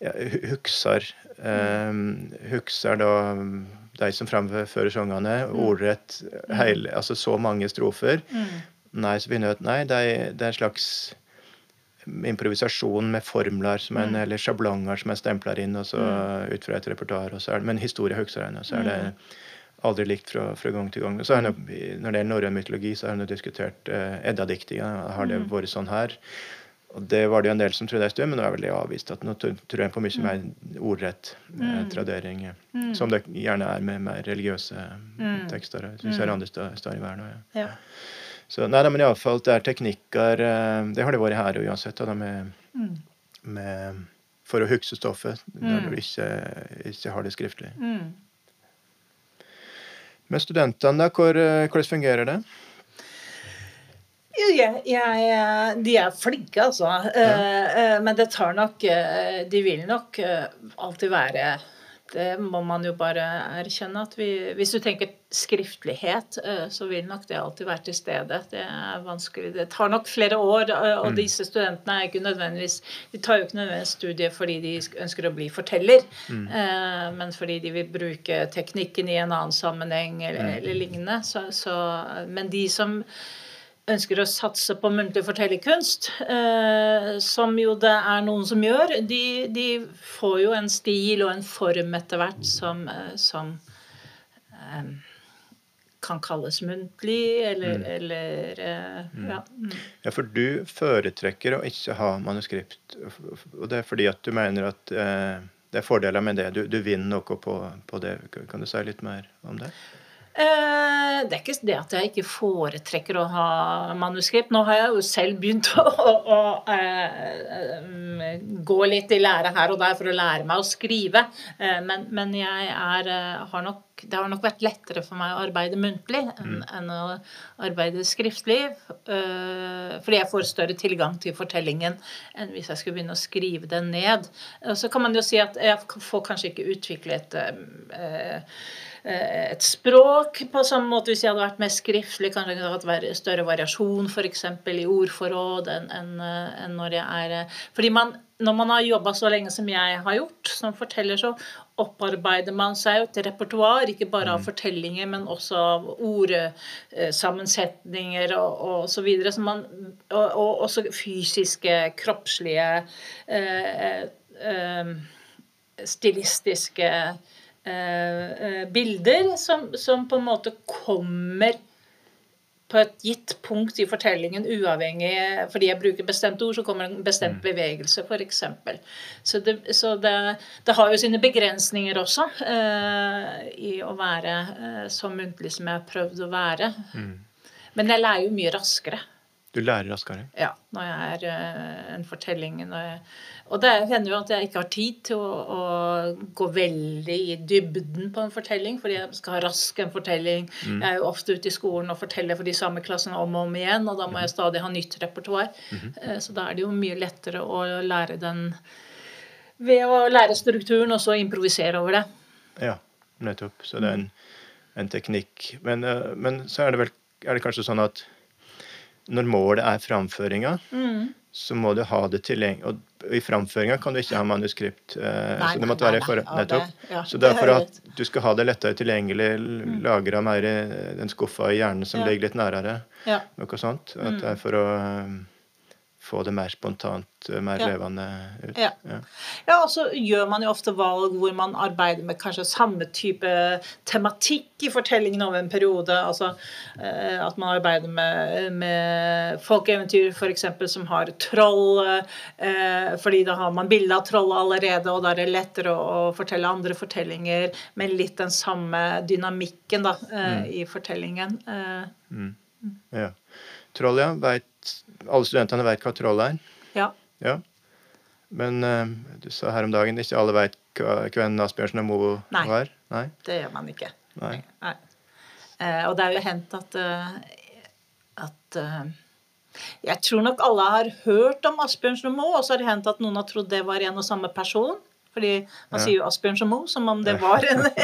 Speaker 1: ja, husker, um, husker da de som framfører sangene, ordrett hele, altså så mange strofer. Nei, så begynner jeg at nei, det er, det er en slags improvisasjon med formler som en,
Speaker 2: Mm.
Speaker 1: eller sjablonger som en stempler inn og så ut fra et repertoar. og så er det- Men historie husker jeg, så er det aldri likt fra, fra gang til gang. Så er det, Når det gjelder norrøn mytologi, så har jeg diskutert eh, Edda-diktinga. Har det vært sånn her? Og det var det jo en del som trodde en stund, men nå er vel det avvist. at Nå tror jeg på mye mer ordrett eh, tradering, mm. som det gjerne er med mer religiøse
Speaker 2: Mm.
Speaker 1: tekster. Jeg synes jeg er andre steder i verden ja.
Speaker 2: Ja.
Speaker 1: Så nei, nei, men iallfall det er teknikker eh, Det har det vært her uansett, da, med,
Speaker 2: Mm.
Speaker 1: med for å huske stoffet når
Speaker 2: Mm.
Speaker 1: du ikke, ikke har det skriftlig.
Speaker 2: Mm.
Speaker 1: Med studentene, da, eh, hvordan fungerer det?
Speaker 2: Jeg, jeg, de er flinke, altså. Eh, eh, men det tar nok eh, De vil nok alltid være Det må man jo bare erkjenne. at vi, Hvis du tenker skriftlighet, så vil nok det alltid være til stede. Det er vanskelig. Det tar nok flere år, og disse studentene er ikke nødvendigvis De tar jo ikke nødvendigvis studiet fordi de ønsker å bli forteller, mm. men fordi de vil bruke teknikken i en annen sammenheng eller, eller lignende. Så, så, men de som ønsker å satse på muntlig fortellerkunst, eh, som jo det er noen som gjør, de, de får jo en stil og en form etter hvert som, eh, som eh, kan kalles muntlig, eller, eller eh, ja. Mm.
Speaker 1: Ja, for du foretrekker å ikke ha manuskript, og det er fordi at du mener at eh, det er fordeler med det. Du, du vinner noe på, på det. Kan du si litt mer om det?
Speaker 2: Eh, det er ikke det at jeg ikke foretrekker å ha manuskript. Nå har jeg jo selv begynt å, å, å eh, eh, gå litt i lære her og der for å lære meg å skrive. Men, men jeg er, har nok, det har nok vært lettere for meg å arbeide muntlig enn, enn å arbeide skriftlig. fordi jeg får større tilgang til fortellingen enn hvis jeg skulle begynne å skrive den ned. Og så kan man jo si at jeg får kanskje ikke utviklet eh, et språk på samme måte hvis jeg hadde vært mer skriftlig. Kanskje jeg kunne hatt større variasjon f.eks. i ordforråd enn en, en når jeg er eh, Fordi man, når man har jobba så lenge som jeg har gjort som forteller, så opparbeider man seg jo et repertoar, ikke bare av fortellinger, men også av ordsammensetninger og, og så videre. Så man, og, og også fysiske, kroppslige eh, eh, stilistiske eh, eh, bilder som, som på en måte kommer på et gitt punkt i fortellingen, uavhengig Fordi jeg bruker bestemte ord, så kommer en bestemt bevegelse, f.eks. Så, det, så det, det har jo sine begrensninger også eh, i å være eh, så muntlig som jeg har prøvd å være. Men jeg lærer jo mye raskere.
Speaker 1: Du lærer raskere.
Speaker 2: Ja, når jeg er eh, en fortelling. Jeg, og det hender jo at jeg ikke har tid til å, å gå veldig i dybden på en fortelling, fordi jeg skal ha rask en fortelling. Jeg er jo ofte ute i skolen og forteller for de samme klassene om og om igjen, og da må jeg stadig ha nytt repertoar. Eh, Så da er det jo mye lettere å lære den ved å lære strukturen og så improvisere over det.
Speaker 1: Ja, nettopp. Så det er en, en teknikk. Men, eh, men så er det vel er det kanskje sånn at når målet er framføringa, så må du ha det tilgjengelig. Og i framføringa kan du ikke ha manuskript. eh,
Speaker 2: Nei,
Speaker 1: så det
Speaker 2: nei,
Speaker 1: måtte være for, nettopp.
Speaker 2: det- ja,
Speaker 1: så det er for at du skal ha det lettere tilgjengelig, lagra mer i den skuffa i hjernen som
Speaker 2: Ja.
Speaker 1: ligger litt nærere.
Speaker 2: Ja.
Speaker 1: Noe sånt. At det er for å eh, få det mer spontant, eh, mer
Speaker 2: Ja.
Speaker 1: levende ut.
Speaker 2: Ja. Ja, og så gjør man jo ofte valg hvor man arbeider med kanskje samme type tematikk i fortellingen over en periode. Altså eh, at man arbeider med, med folkeeventyr f.eks. som har troll, eh, fordi da har man bilde av trollet allerede, og da er det lettere å, fortelle andre fortellinger med litt den samme dynamikken da, eh, i fortellingen. Eh,
Speaker 1: Ja. Troll, ja. Vet, alle studentene vet hva troll er.
Speaker 2: ja.
Speaker 1: Ja. Men uh, du sa her om dagen ikke alle vet hvem Asbjørnsen og Moe
Speaker 2: Nei.
Speaker 1: var? Nei.
Speaker 2: Det gjør man ikke.
Speaker 1: Nei.
Speaker 2: Nei. Uh, og det er jo hendt at, uh, at Jeg tror nok alle har hørt om Asbjørnsen og Moe, og så har det hendt at noen har trodd det var en og samme person. Fordi man sier jo Asbjørnsen og Moe som om det var en,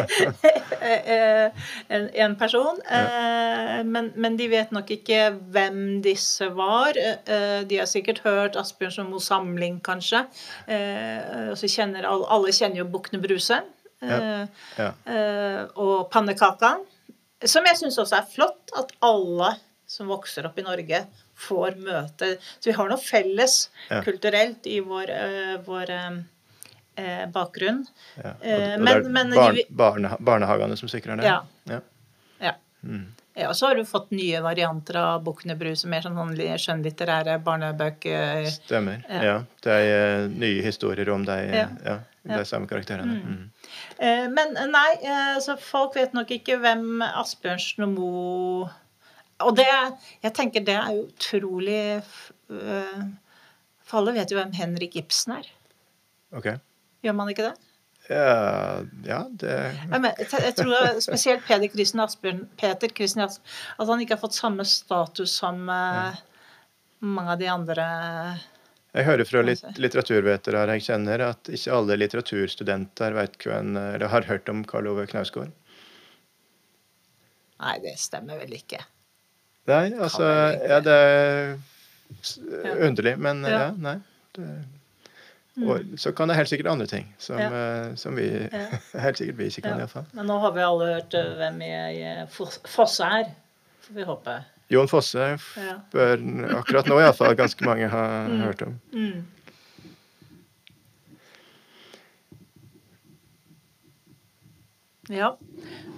Speaker 2: en, en person. Eh, men, men de vet nok ikke hvem disse var. Eh, de har sikkert hørt Asbjørnsen og Moe samling, kanskje. Eh, og så kjenner alle, kjenner jo Bukkene Bruse. Eh,
Speaker 1: Ja.
Speaker 2: eh, og pannekaka. Som jeg syns også er flott at alle som vokser opp i Norge, får møte Så vi har noe felles kulturelt i vår, eh, vår eh, eh, bakgrunn.
Speaker 1: Ja. Og,
Speaker 2: Eh,
Speaker 1: og
Speaker 2: men-
Speaker 1: det er
Speaker 2: men
Speaker 1: barn, barne, barnehagene som sikrer det?
Speaker 2: Ja.
Speaker 1: ja.
Speaker 2: Ja.
Speaker 1: Mm.
Speaker 2: Ja, så har du fått nye varianter av Bukkene som er sånn skjønnlitterære barnebøker.
Speaker 1: Stemmer.
Speaker 2: Ja.
Speaker 1: Ja. Det er eh, nye historier om de,
Speaker 2: Ja.
Speaker 1: ja. de samme karakterene. Mm.
Speaker 2: Eh, Men nei, eh, så folk vet nok ikke hvem Asbjørnsen og Moe Og det Jeg tenker det er jo utrolig eh, For alle vet jo hvem Henrik Ibsen er.
Speaker 1: Ok.
Speaker 2: Gjør man ikke det?
Speaker 1: Ja, ja det
Speaker 2: Jeg, tror spesielt Peter Christian Asbjørn, Peter Christian Asbjørn At han ikke har fått samme status som uh, mange av de andre
Speaker 1: Jeg hører fra litt litteraturvetere jeg kjenner, at ikke alle litteraturstudenter hvem, eller har hørt om Karl Ove Knausgård.
Speaker 2: Nei, det stemmer vel ikke.
Speaker 1: Nei, altså. Ja, det er underlig, men
Speaker 2: Ja.
Speaker 1: Ja, nei. Det, og så kan det helt sikkert andre ting som,
Speaker 2: Ja.
Speaker 1: eh, som vi
Speaker 2: Ja.
Speaker 1: helt sikkert vi ikke kan,
Speaker 2: Ja.
Speaker 1: fall
Speaker 2: Men nå har vi alle hørt eh, hvem i, i Fosse er, får vi håpe.
Speaker 1: Jon Fosse bør akkurat nå iallfall ganske mange ha
Speaker 2: Mm.
Speaker 1: hørt om.
Speaker 2: Mm. Ja.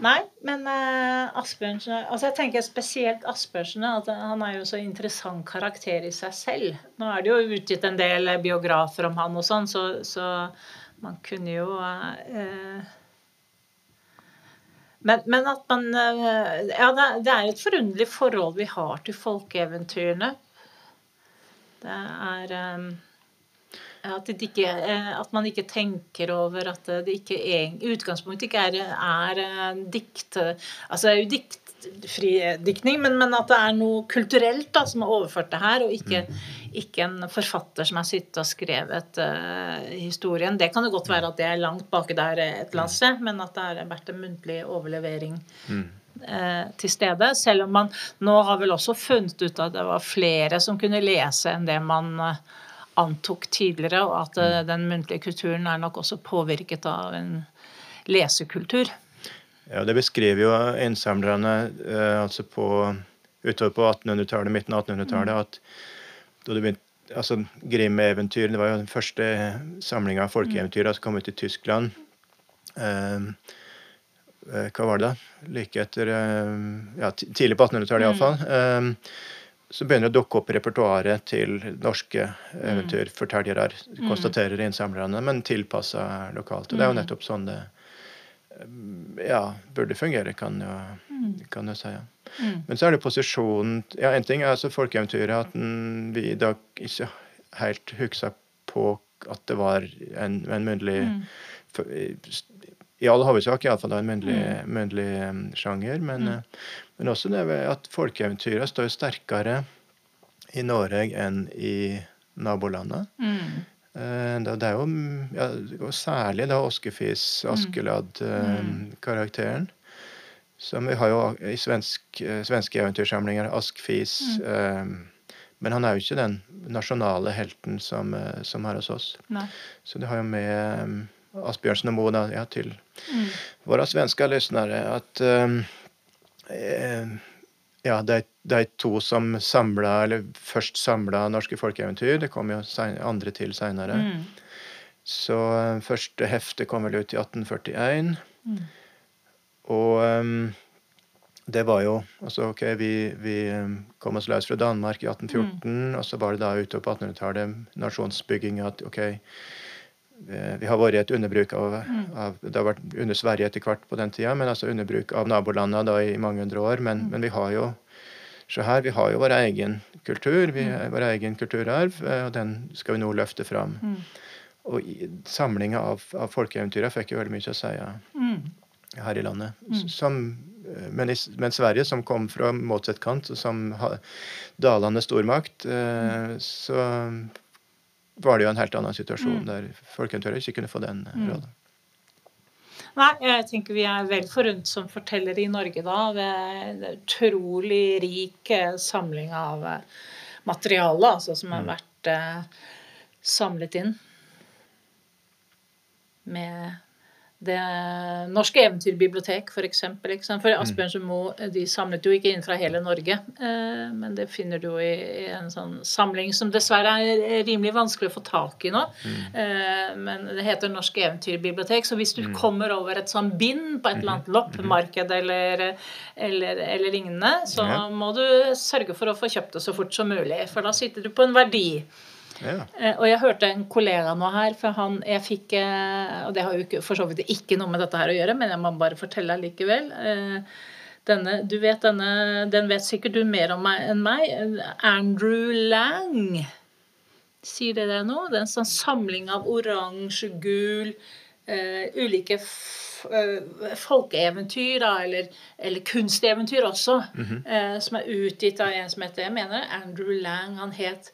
Speaker 2: Nei, men eh, Asbjørnsen Altså jeg tenker spesielt Asbjørnsen. At han er jo så interessant karakter i seg selv. Nå er det jo utgitt en del biografer om han og sånn, så, så man kunne jo eh, men, men at man eh, Ja, det, er- et forunderlig forhold vi har til folkeeventyrene. Det er eh, at, det ikke, eh, at man ikke tenker over at det ikke utgangspunktet ikke er, er eh, dikt Altså det er jo diktfri diktning, men, men at det er noe kulturelt da, som er overført det her, og ikke, ikke en forfatter som har sittet og skrevet uh, historien. Det kan jo godt være at det er langt baki der et eller annet sted, men at det har vært en muntlig overlevering eh, til stede. Selv om man nå har vel også funnet ut at det var flere som kunne lese enn det man eh, antok tidligere, og at eh, den muntlige kulturen er nok også påvirket av en lesekultur.
Speaker 1: Ja, Det beskriver jo innsamlerne eh, altså på, utover på 1800-tallet, midten av 1800-tallet, at da det begynte altså Grim-eventyr det var jo den første samlinga av folkeeventyr som kom ut i Tyskland. Eh, hva var det, da? Like etter ja, Tidlig på 1800-tallet, iallfall. Eh, så begynner det å dukke opp repertoaret til norske eventyrfortellere, konstaterer innsamlerne, men tilpassa lokalt. Og det er jo nettopp sånn det eh, ja, burde fungere, kan jo, kan jeg si. Ja. Men så er det posisjonen ja, En ting er altså folkeeventyret, at den, vi i dag ikke helt husker på at det var en, en munnlig for- i- all hovedsak iallfall en munnlig em, sjanger. Men, eh, men også det ved at folkeeventyret står sterkere i Norge enn i nabolandet. Mm. Det, det er jo mm, ja, og særlig da Oskefis, Askeladd-karakteren. Som vi har jo i svensk, eh, svenske eventyrsamlinger. Askfis. eh, Men han er jo ikke den nasjonale helten som, eh, som er hos oss.
Speaker 2: Nei.
Speaker 1: Så det har jo med um, Asbjørnsen og Moe ja, til våre svenske lyttere at um, eh, ja, de, to som samla, eller først samla norske folkeeventyr, det kom jo andre til seinere.
Speaker 2: Mm.
Speaker 1: Så eh, første hefte kom vel ut i 1841. Og um, det var jo altså ok, Vi, vi kom oss løs fra Danmark i 1814, og så var det da utover på 1800-tallet nasjonsbygging at ok, vi har vært et underbruk av, av Det har vært under Sverige etter hvert på den tida, men altså underbruk av nabolandene da i mange hundre år. Men, men vi har jo så her, vi har jo vår egen kultur, vi, vår egen kulturarv, eh, og den skal vi nå løfte fram. Og i- samlinga av, av folkeeventyra fikk jo veldig mye å si ja,
Speaker 2: Mm.
Speaker 1: her i landet. Som, eh, men, i, men Sverige, som kom fra motsatt kant, og som har dalende stormakt, eh, så var det jo en helt annen situasjon der folkeeventyret ikke kunne få den eh, rollen.
Speaker 2: Nei, jeg tenker vi er vel forunt som fortellere i Norge da. ved en utrolig rik eh, samling av eh, materiale altså, som har vært eh, samlet inn. Med det Norske Eventyrbibliotek, for eksempel. For
Speaker 1: Mm.
Speaker 2: Asbjørnsen Moe de samlet jo ikke inn fra hele Norge. Eh, men det finner du jo i, en sånn samling som dessverre er rimelig vanskelig å få tak i nå.
Speaker 1: Mm.
Speaker 2: Eh, men det heter Norske Eventyrbibliotek. Så hvis du
Speaker 1: Mm.
Speaker 2: kommer over et sånn bind på et eller annet loppemarked eller, eller, eller lignende, så må du sørge for å få kjøpt det så fort som mulig. For da sitter du på en verdi.
Speaker 1: Ja.
Speaker 2: Eh, Og jeg hørte en kollega nå her, for han jeg fikk eh, Og det har jo for så vidt ikke noe med dette her å gjøre, men jeg må bare fortelle likevel. Eh, Denne, du vet denne, Den vet sikkert du mer om meg enn meg. Andrew Lang. Sier det deg noe? Det er en sånn samling av oransje, gul, uh, ulike folkeeventyr, da, eller, eller kunsteventyr også, eh, som er utgitt av en som heter jeg mener Andrew Lang. Han het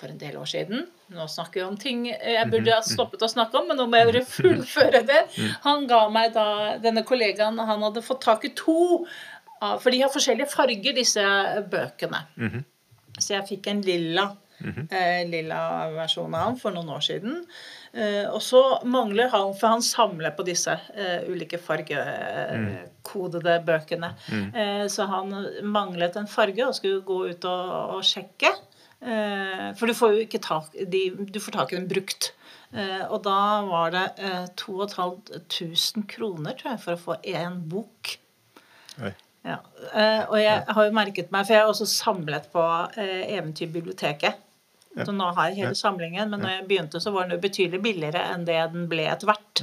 Speaker 2: for en del år siden. Nå snakker jeg om ting jeg burde ha stoppet å snakke om, men nå må jeg bare fullføre det. Han ga meg da Denne kollegaen han hadde fått tak i to For de har forskjellige farger, disse bøkene. Så jeg fikk en lilla, eh, lilla versjon av ham for noen år siden. Eh, og så mangler han, for han samler på disse eh, ulike fargekodede bøkene. Eh, så han manglet en farge og skulle gå ut og sjekke. Eh, for du får jo ikke tak de, Du får tak i den brukt. Eh, og da var det eh, 2500 kroner, tror jeg, for å få én bok.
Speaker 1: Oi.
Speaker 2: Ja. Eh, og jeg har jo merket meg, for jeg har også samlet på eh, Eventyrbiblioteket. Så nå har jeg hele samlingen, men når jeg begynte, så var den jo betydelig billigere enn det den ble etter hvert.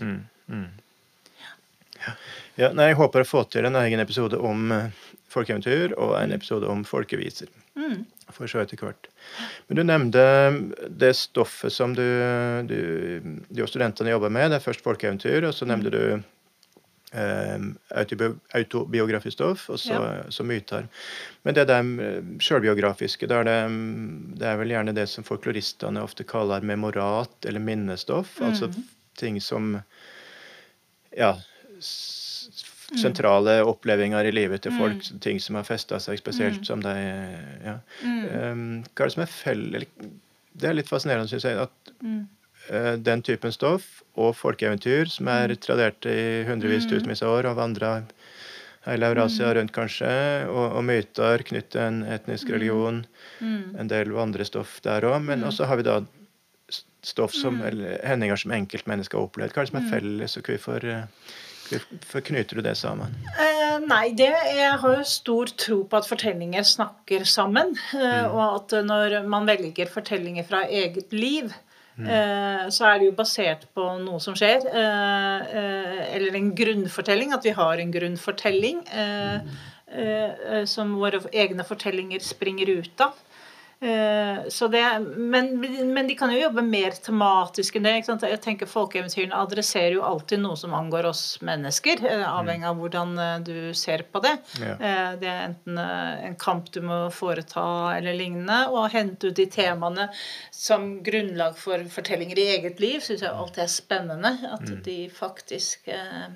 Speaker 1: Ja, nei, jeg håper å få til en egen episode om eh, folkeeventyr og en episode om folkeviser. For så etter hvert. Men du nevnte det stoffet som du, du, du og studentene jobber med. Det er først folkeeventyr, og så nevnte du eh, autobiografisk stoff, og så,
Speaker 2: Ja.
Speaker 1: så myter. Men det der eh, sjølbiografiske, det, det er vel gjerne det som folkloristene ofte kaller memorat eller minnestoff. Altså ting som Ja. S- Sentrale opplevelser i livet til folk, ting som har festa seg, spesielt som de ja. Um, hva er det som er fell... Det er litt fascinerende, syns jeg, at uh, den typen stoff og folkeeventyr som er tradert i hundrevis, tusenvis av år og vandra hele Eurasia rundt, kanskje, og, og myter knyttet til en etnisk religion, en del vandrestoff der òg, men også har vi da stoff som, eller hendinger som enkeltmennesker har opplevd. Hva er det som er felles, og hvorfor, uh, knyter du det sammen?
Speaker 2: Eh, nei, det, jeg har jo stor tro på at fortellinger snakker sammen. Mm. Og at når man velger fortellinger fra eget liv, eh, så er det jo basert på noe som skjer. eh, eh, eller en grunnfortelling. At vi har en grunnfortelling eh, eh, eh, som våre egne fortellinger springer ut av. Eh, Så det, men, men de kan jo jobbe mer tematisk enn det. Jeg tenker Folkeeventyrene adresserer jo alltid noe som angår oss mennesker, eh, avhengig av hvordan eh, du ser på det.
Speaker 1: Ja.
Speaker 2: Det er enten en kamp du må foreta eller lignende, og hente ut de temaene som grunnlag for fortellinger i eget liv, syns jeg alltid er spennende. At de faktisk eh,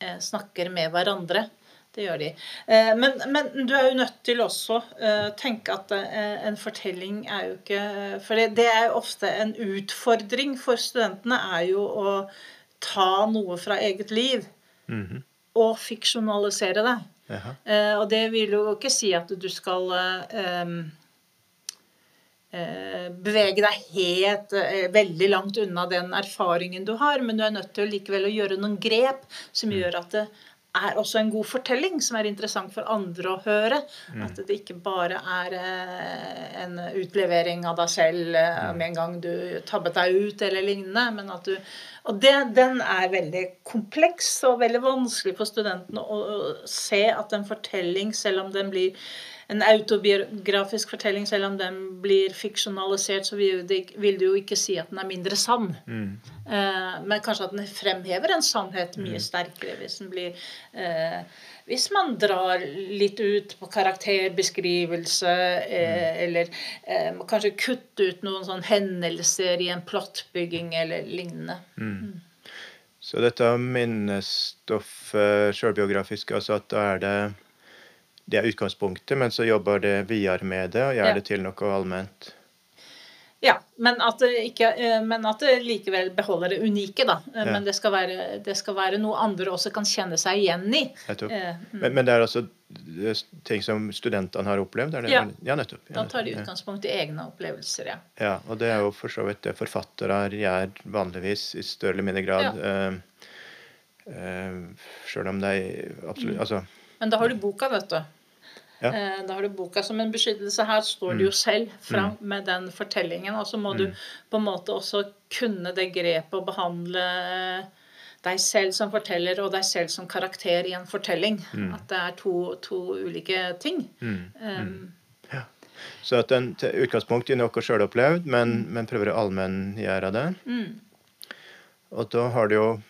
Speaker 2: eh, snakker med hverandre. Det gjør de. Eh, Men, men du er jo nødt til også å tenke at eh, en fortelling er jo ikke For det, det er jo ofte en utfordring for studentene, er jo å ta noe fra eget liv
Speaker 1: Mhm.
Speaker 2: og fiksjonalisere det.
Speaker 1: Jaha.
Speaker 2: Eh, og det vil jo ikke si at du skal um, eh, bevege deg helt eh, veldig langt unna den erfaringen du har, men du er nødt til likevel å gjøre noen grep som gjør at det er også en god fortelling som er interessant for andre å høre. At det ikke bare er eh, en utlevering av deg selv eh, med en gang du tabbet deg ut eller lignende. men at du og det, den er veldig kompleks og veldig vanskelig for studentene å, å se at en fortelling, selv om den blir en autobiografisk fortelling, selv om den blir fiksjonalisert, så vil du, vil jo ikke si at den er mindre sann. Eh, men kanskje at den fremhever en sannhet mye sterkere hvis den blir eh, Hvis man drar litt ut på karakterbeskrivelse, eh, eller eh, kanskje kutte ut noen sånne hendelser i en plottbygging eller lignende.
Speaker 1: Så dette minnestoffet sjølbiografisk, altså at da er det det er utgangspunktet, men så jobber det videre med det og gjør
Speaker 2: Ja.
Speaker 1: det til noe allment.
Speaker 2: Ja, men at, det ikke, eh, men at det likevel beholder det unike, da. Eh,
Speaker 1: Ja.
Speaker 2: Men det skal, være, det skal være noe andre også kan kjenne seg igjen i.
Speaker 1: Nettopp.
Speaker 2: Eh, mm.
Speaker 1: Men, men det er altså det er ting som studentene har opplevd? Er det,
Speaker 2: Ja.
Speaker 1: ja, nettopp. Ja,
Speaker 2: Da tar de utgangspunkt i egne opplevelser, ja.
Speaker 1: Ja, og det er jo for så vidt det forfattere gjør vanligvis i større eller mindre grad. Eh, eh, Sjøl om de absolutt
Speaker 2: Mm.
Speaker 1: Altså,
Speaker 2: Men da har du boka, vet du.
Speaker 1: Ja.
Speaker 2: Eh, Da har du boka som en beskyttelse. Her står du jo selv fram
Speaker 1: Mm.
Speaker 2: med den fortellingen. Og så må du på en måte også kunne det grepet å behandle deg selv som forteller og deg selv som karakter i en fortelling.
Speaker 1: Mm.
Speaker 2: At det er to, to ulike ting. Um,
Speaker 1: så at en til utgangspunkt i noe sjøl opplevd, men, men prøver å allmenngjøre det.
Speaker 2: mm,
Speaker 1: Og da har du jo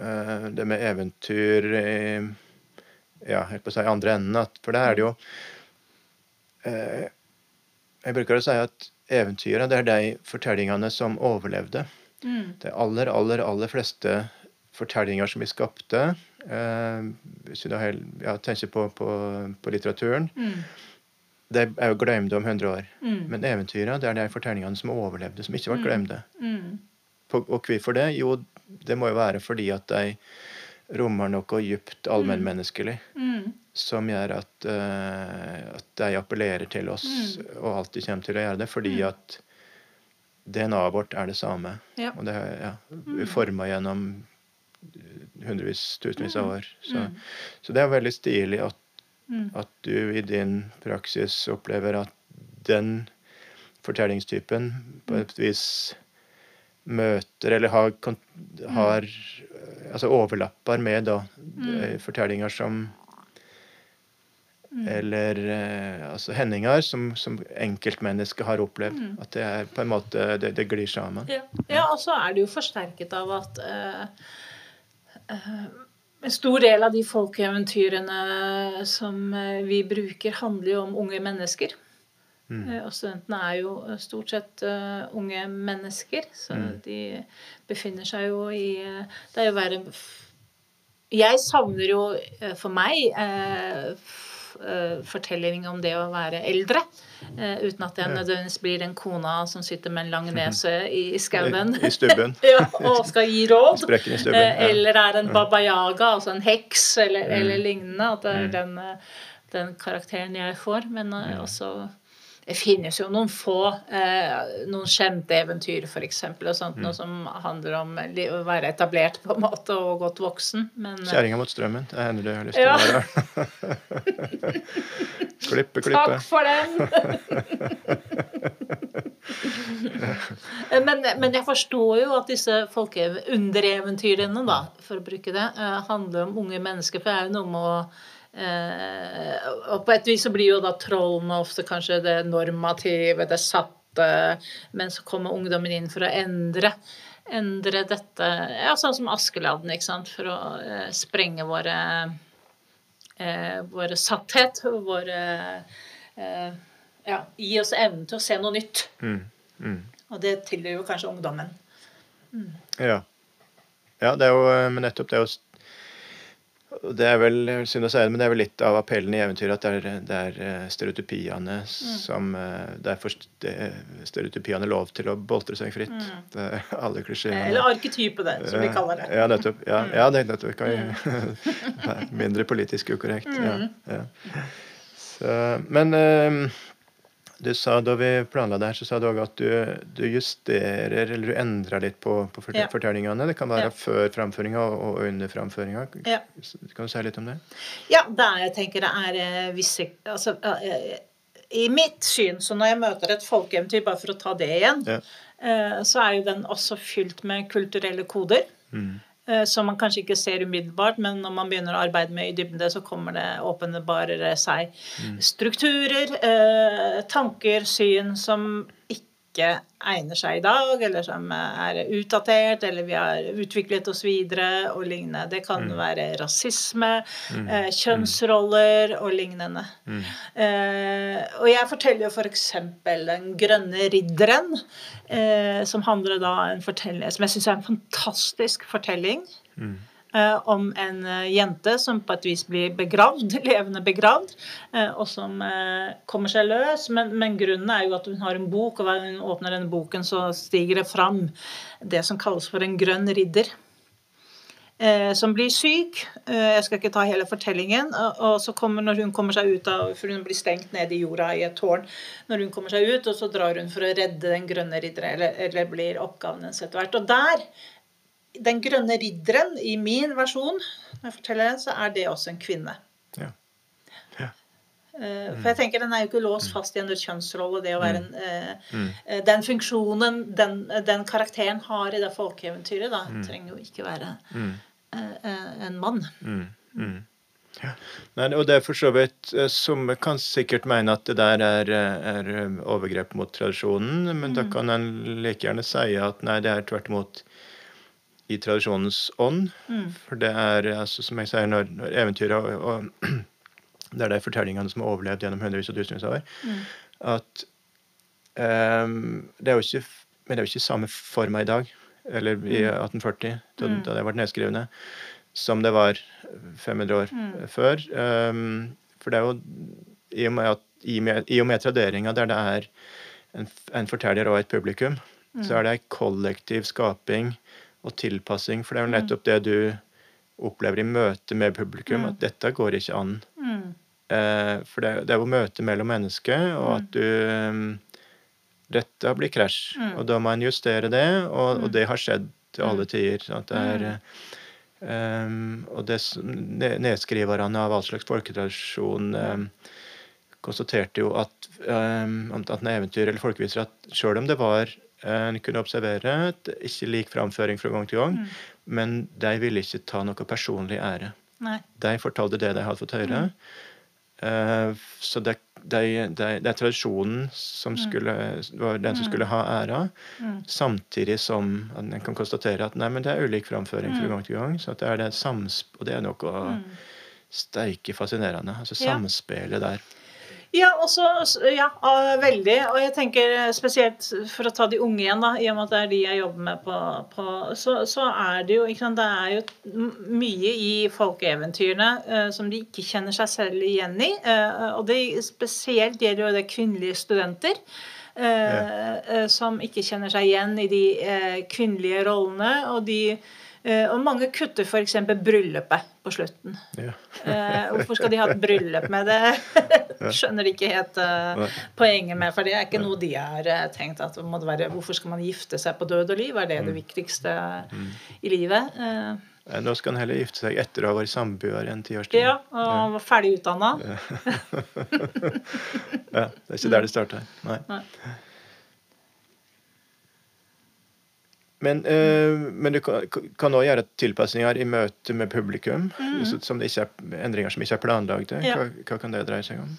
Speaker 1: eh, det med eventyr i ja, helt på å si andre enden. At, for der er det jo eh, Jeg bruker å si at eventyra det er de fortellingene som overlevde.
Speaker 2: mm,
Speaker 1: De aller, aller, aller fleste fortellinger som vi skapte eh, Hvis vi da hel, ja, tenker på, på, på litteraturen
Speaker 2: mm,
Speaker 1: De er jo glemte om 100 år.
Speaker 2: mm,
Speaker 1: Men eventyra det er de fortellingene som overlevde, som ikke ble
Speaker 2: Mm.
Speaker 1: glemte.
Speaker 2: mm,
Speaker 1: På- Og hvorfor det? Jo, det må jo være fordi at de rommer noe dypt allmennmenneskelig
Speaker 2: mm,
Speaker 1: som gjør at, uh, at de appellerer til oss
Speaker 2: Mm.
Speaker 1: og alltid kommer til å gjøre det, fordi
Speaker 2: Mm.
Speaker 1: at DNA-et vårt er det samme.
Speaker 2: Ja.
Speaker 1: Og det er ja,
Speaker 2: Mm.
Speaker 1: forma gjennom hundrevis, tusenvis av
Speaker 2: Mm.
Speaker 1: år. Så,
Speaker 2: mm,
Speaker 1: så det er veldig stilig at,
Speaker 2: mm,
Speaker 1: at du i din praksis opplever at den fortellingstypen på et vis møter eller har, har eh, altså overlapper med da mm. fortellinger som
Speaker 2: mm.
Speaker 1: Eller eh, altså hendinger som, som enkeltmennesket har opplevd.
Speaker 2: Mm.
Speaker 1: At det er på en måte Det, det glir sammen.
Speaker 2: Ja. ja, og så er det jo forsterket av at eh, eh, en stor del av de folkeeventyrene som eh, vi bruker, handler jo om unge mennesker.
Speaker 1: Mm.
Speaker 2: Eh, Og studentene er jo eh, stort sett uh, unge mennesker, så
Speaker 1: Mm.
Speaker 2: de befinner seg jo i Det er jo verre Jeg savner jo for meg uh, fortelling om det å være eldre. uten at jeg nødvendigvis blir den kona som sitter med en lang nese i skauen
Speaker 1: I, I stubben.
Speaker 2: ja, og skal gi råd.
Speaker 1: Stubben. Ja.
Speaker 2: Eller er en baba yaga, altså en heks eller,
Speaker 1: Mm.
Speaker 2: eller lignende. At det er
Speaker 1: Mm.
Speaker 2: den, den karakteren jeg får. Men også Det finnes jo noen få eh, noen kjente eventyr, f.eks., og sånt,
Speaker 1: Mm.
Speaker 2: noe som handler om å være etablert på en måte og godt voksen. Men eh,
Speaker 1: Kjerringa mot strømmen. Det hender du har lyst til
Speaker 2: Ja.
Speaker 1: å være. klippe, klippe.
Speaker 2: Takk for den! men, men jeg forstår jo at disse folkeundereventyrene, da, for å bruke det, eh, handler om unge mennesker. For det er jo noe med å eh, Og på et vis så blir jo da trollene ofte kanskje det normative, det satte, men så kommer ungdommen inn for å endre. Endre dette Ja, sånn som Askeladden, ikke sant, for å eh, sprenge våre eh, Våre satthet, våre eh, Ja, gi oss evnen til å se noe nytt.
Speaker 1: Mm. Mm.
Speaker 2: Og det tilhører jo kanskje ungdommen.
Speaker 1: Ja. ja, det er jo eh, nettopp det jo det er vel synd å si det, men det er vel litt av appellen i eventyret at det er, det er stereotypiene mm. som eh, Derfor får stereotypiene lov til å boltre seg fritt.
Speaker 2: Mm.
Speaker 1: Det er alle klisjeene.
Speaker 2: Eller arketype, det, som vi kaller det.
Speaker 1: Ja, nettopp. Ja, ja det er nettopp. Kan vi, mindre politisk ukorrekt. Ja,
Speaker 2: Mm.
Speaker 1: ja. Så, men eh, du sa da vi planla det her, så sa du òg at du, du justerer eller du endrer litt på, på fortel
Speaker 2: Ja.
Speaker 1: fortellingene. Det kan være
Speaker 2: Ja.
Speaker 1: før framføringa og under framføringa.
Speaker 2: Ja.
Speaker 1: Kan du si litt om det?
Speaker 2: Ja, der jeg tenker det er eh, visse altså, eh, I mitt syn, så når jeg møter et folkeeventyr, bare for å ta det igjen, eh, så er jo den også fylt med kulturelle koder.
Speaker 1: Mm.
Speaker 2: Eh, Som man kanskje ikke ser umiddelbart, men når man begynner å arbeide med i dybden, så kommer det åpenbarere seg. Strukturer, eh, tanker, syn som ikke egner seg i dag, eller som er utdatert, eller vi har utviklet oss videre, og lignende. Det kan være rasisme, eh, kjønnsroller og lignende.
Speaker 1: Mm.
Speaker 2: Eh, og jeg forteller jo f.eks. Den grønne ridderen, eh, som handler da en fortelling som jeg syns er en fantastisk fortelling.
Speaker 1: Mm.
Speaker 2: Eh, om en eh, jente som på et vis blir begravd, levende begravd, eh, og som kommer seg løs. Men, men grunnen er jo at hun har en bok, og gang hun åpner denne boken, så stiger det fram det som kalles for en grønn ridder. Som blir syk. Jeg skal ikke ta hele fortellingen. Og så kommer når hun kommer seg ut av For hun blir stengt ned i jorda i et tårn. Når hun kommer seg ut, og så drar hun for å redde den grønne ridderen, eller, eller blir oppgaven hennes etter hvert. Og der, den grønne ridderen, i min versjon, når jeg forteller den, så er det også en kvinne.
Speaker 1: Ja. Ja.
Speaker 2: Eh, For jeg tenker Den er jo ikke låst fast i en kjønnsrolle. det å være en, eh,
Speaker 1: Mm.
Speaker 2: eh, Den funksjonen den, den karakteren har i det folkeeventyret, da, trenger jo ikke være
Speaker 1: Mm.
Speaker 2: eh, eh, en mann.
Speaker 1: Mm. Mm. Ja. Nei, og det er for så vidt eh, Som kan sikkert mene at det der er, eh, er eh, overgrep mot tradisjonen, men da kan en like gjerne si at nei, det er tvert imot i tradisjonens ånd.
Speaker 2: Mm.
Speaker 1: For det er, altså, som jeg sier, når, når eventyret og, og det er de fortellingene som har overlevd gjennom hundrevis og tusenvis av år,
Speaker 2: Mm.
Speaker 1: at um, det er jo ikke men det er jo ikke samme forma i dag, eller i 1840, da,
Speaker 2: Mm.
Speaker 1: da det ble nedskrevne, som det var 500 år
Speaker 2: Mm.
Speaker 1: før. Um, for det er jo i og med, at, i, med, i og med traderinga der det er en, en forteller og et publikum,
Speaker 2: Mm.
Speaker 1: så er det ei kollektiv skaping og tilpassing. For det er jo
Speaker 2: Mm.
Speaker 1: nettopp det du opplever i møte med publikum,
Speaker 2: Mm.
Speaker 1: at dette går ikke an.
Speaker 2: Mm.
Speaker 1: Eh, for det, det er jo møte mellom mennesker, og at du Dette blir krasj. Og da må en justere det, og, det har skjedd til alle tider. At det er, um, og det, nedskriverne av all slags folketradisjon um, konstaterte jo at, um, at en eventyr eller folkeviser at sjøl om det var En kunne observere at ikke lik framføring fra gang til gang,
Speaker 2: Mm.
Speaker 1: men de ville ikke ta noe personlig ære.
Speaker 2: Nei.
Speaker 1: De fortalte det de hadde fått høre. Eh, så det, de, de, det er tradisjonen som skulle, var den som skulle ha æra,
Speaker 2: Mm.
Speaker 1: samtidig som en kan konstatere at nei, men det er ulik framføring fra
Speaker 2: Mm.
Speaker 1: gang til gang. Så det er det samsp og det er noe
Speaker 2: Mm.
Speaker 1: steike fascinerende. Altså samspillet der.
Speaker 2: Ja, også, ja, ah, veldig. Og jeg tenker spesielt for å ta de unge igjen, da, i og med at det er de jeg jobber med på, på så, så er det jo sant, Det er jo mye i folkeeventyrene uh, som de ikke kjenner seg selv igjen i. Uh, og det spesielt gjelder jo det kvinnelige studenter. eh, eh, som ikke kjenner seg igjen i de eh, kvinnelige rollene. Og, de, eh, og mange kutter f.eks. bryllupet på slutten.
Speaker 1: Ja.
Speaker 2: Eh, hvorfor skal de ha et bryllup med det? Skjønner de ikke helt eh,
Speaker 1: Nei.
Speaker 2: poenget med For det er ikke noe de har eh, tenkt at være, Hvorfor skal man gifte seg på død og liv? Er det
Speaker 1: Mm.
Speaker 2: det viktigste i livet? Eh,
Speaker 1: Eh, Nå skal han heller gifte seg etter å ha vært samboer en tiårs tid.
Speaker 2: ja, og var ferdig utdanna.
Speaker 1: Ja, det er ikke der det starter. Nei.
Speaker 2: Nei.
Speaker 1: Men, eh, men du kan òg gjøre tilpasninger i møte med publikum,
Speaker 2: Mm.
Speaker 1: som er, endringer som ikke er planlagte.
Speaker 2: Ja.
Speaker 1: Hva, hva kan det dreie seg om?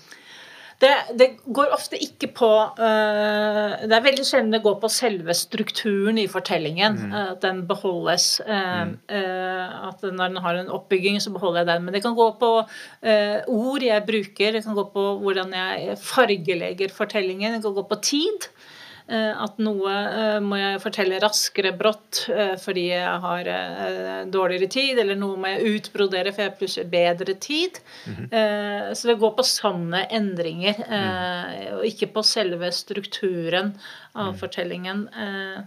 Speaker 2: Det, det går ofte ikke på eh, Det er veldig sjelden det går på selve strukturen i fortellingen.
Speaker 1: Mm.
Speaker 2: eh, at den beholdes. eh, eh, at når den har en oppbygging, så beholder jeg den. Men det kan gå på eh, ord jeg bruker, det kan gå på hvordan jeg fargelegger fortellingen, det kan gå på tid. Eh, At noe eh, må jeg fortelle raskere brått eh, fordi jeg har dårligere tid, eller noe må jeg utbrodere for jeg har plutselig bedre tid. Eh, Så det går på sanne endringer, eh, og ikke på selve strukturen av fortellingen. Eh,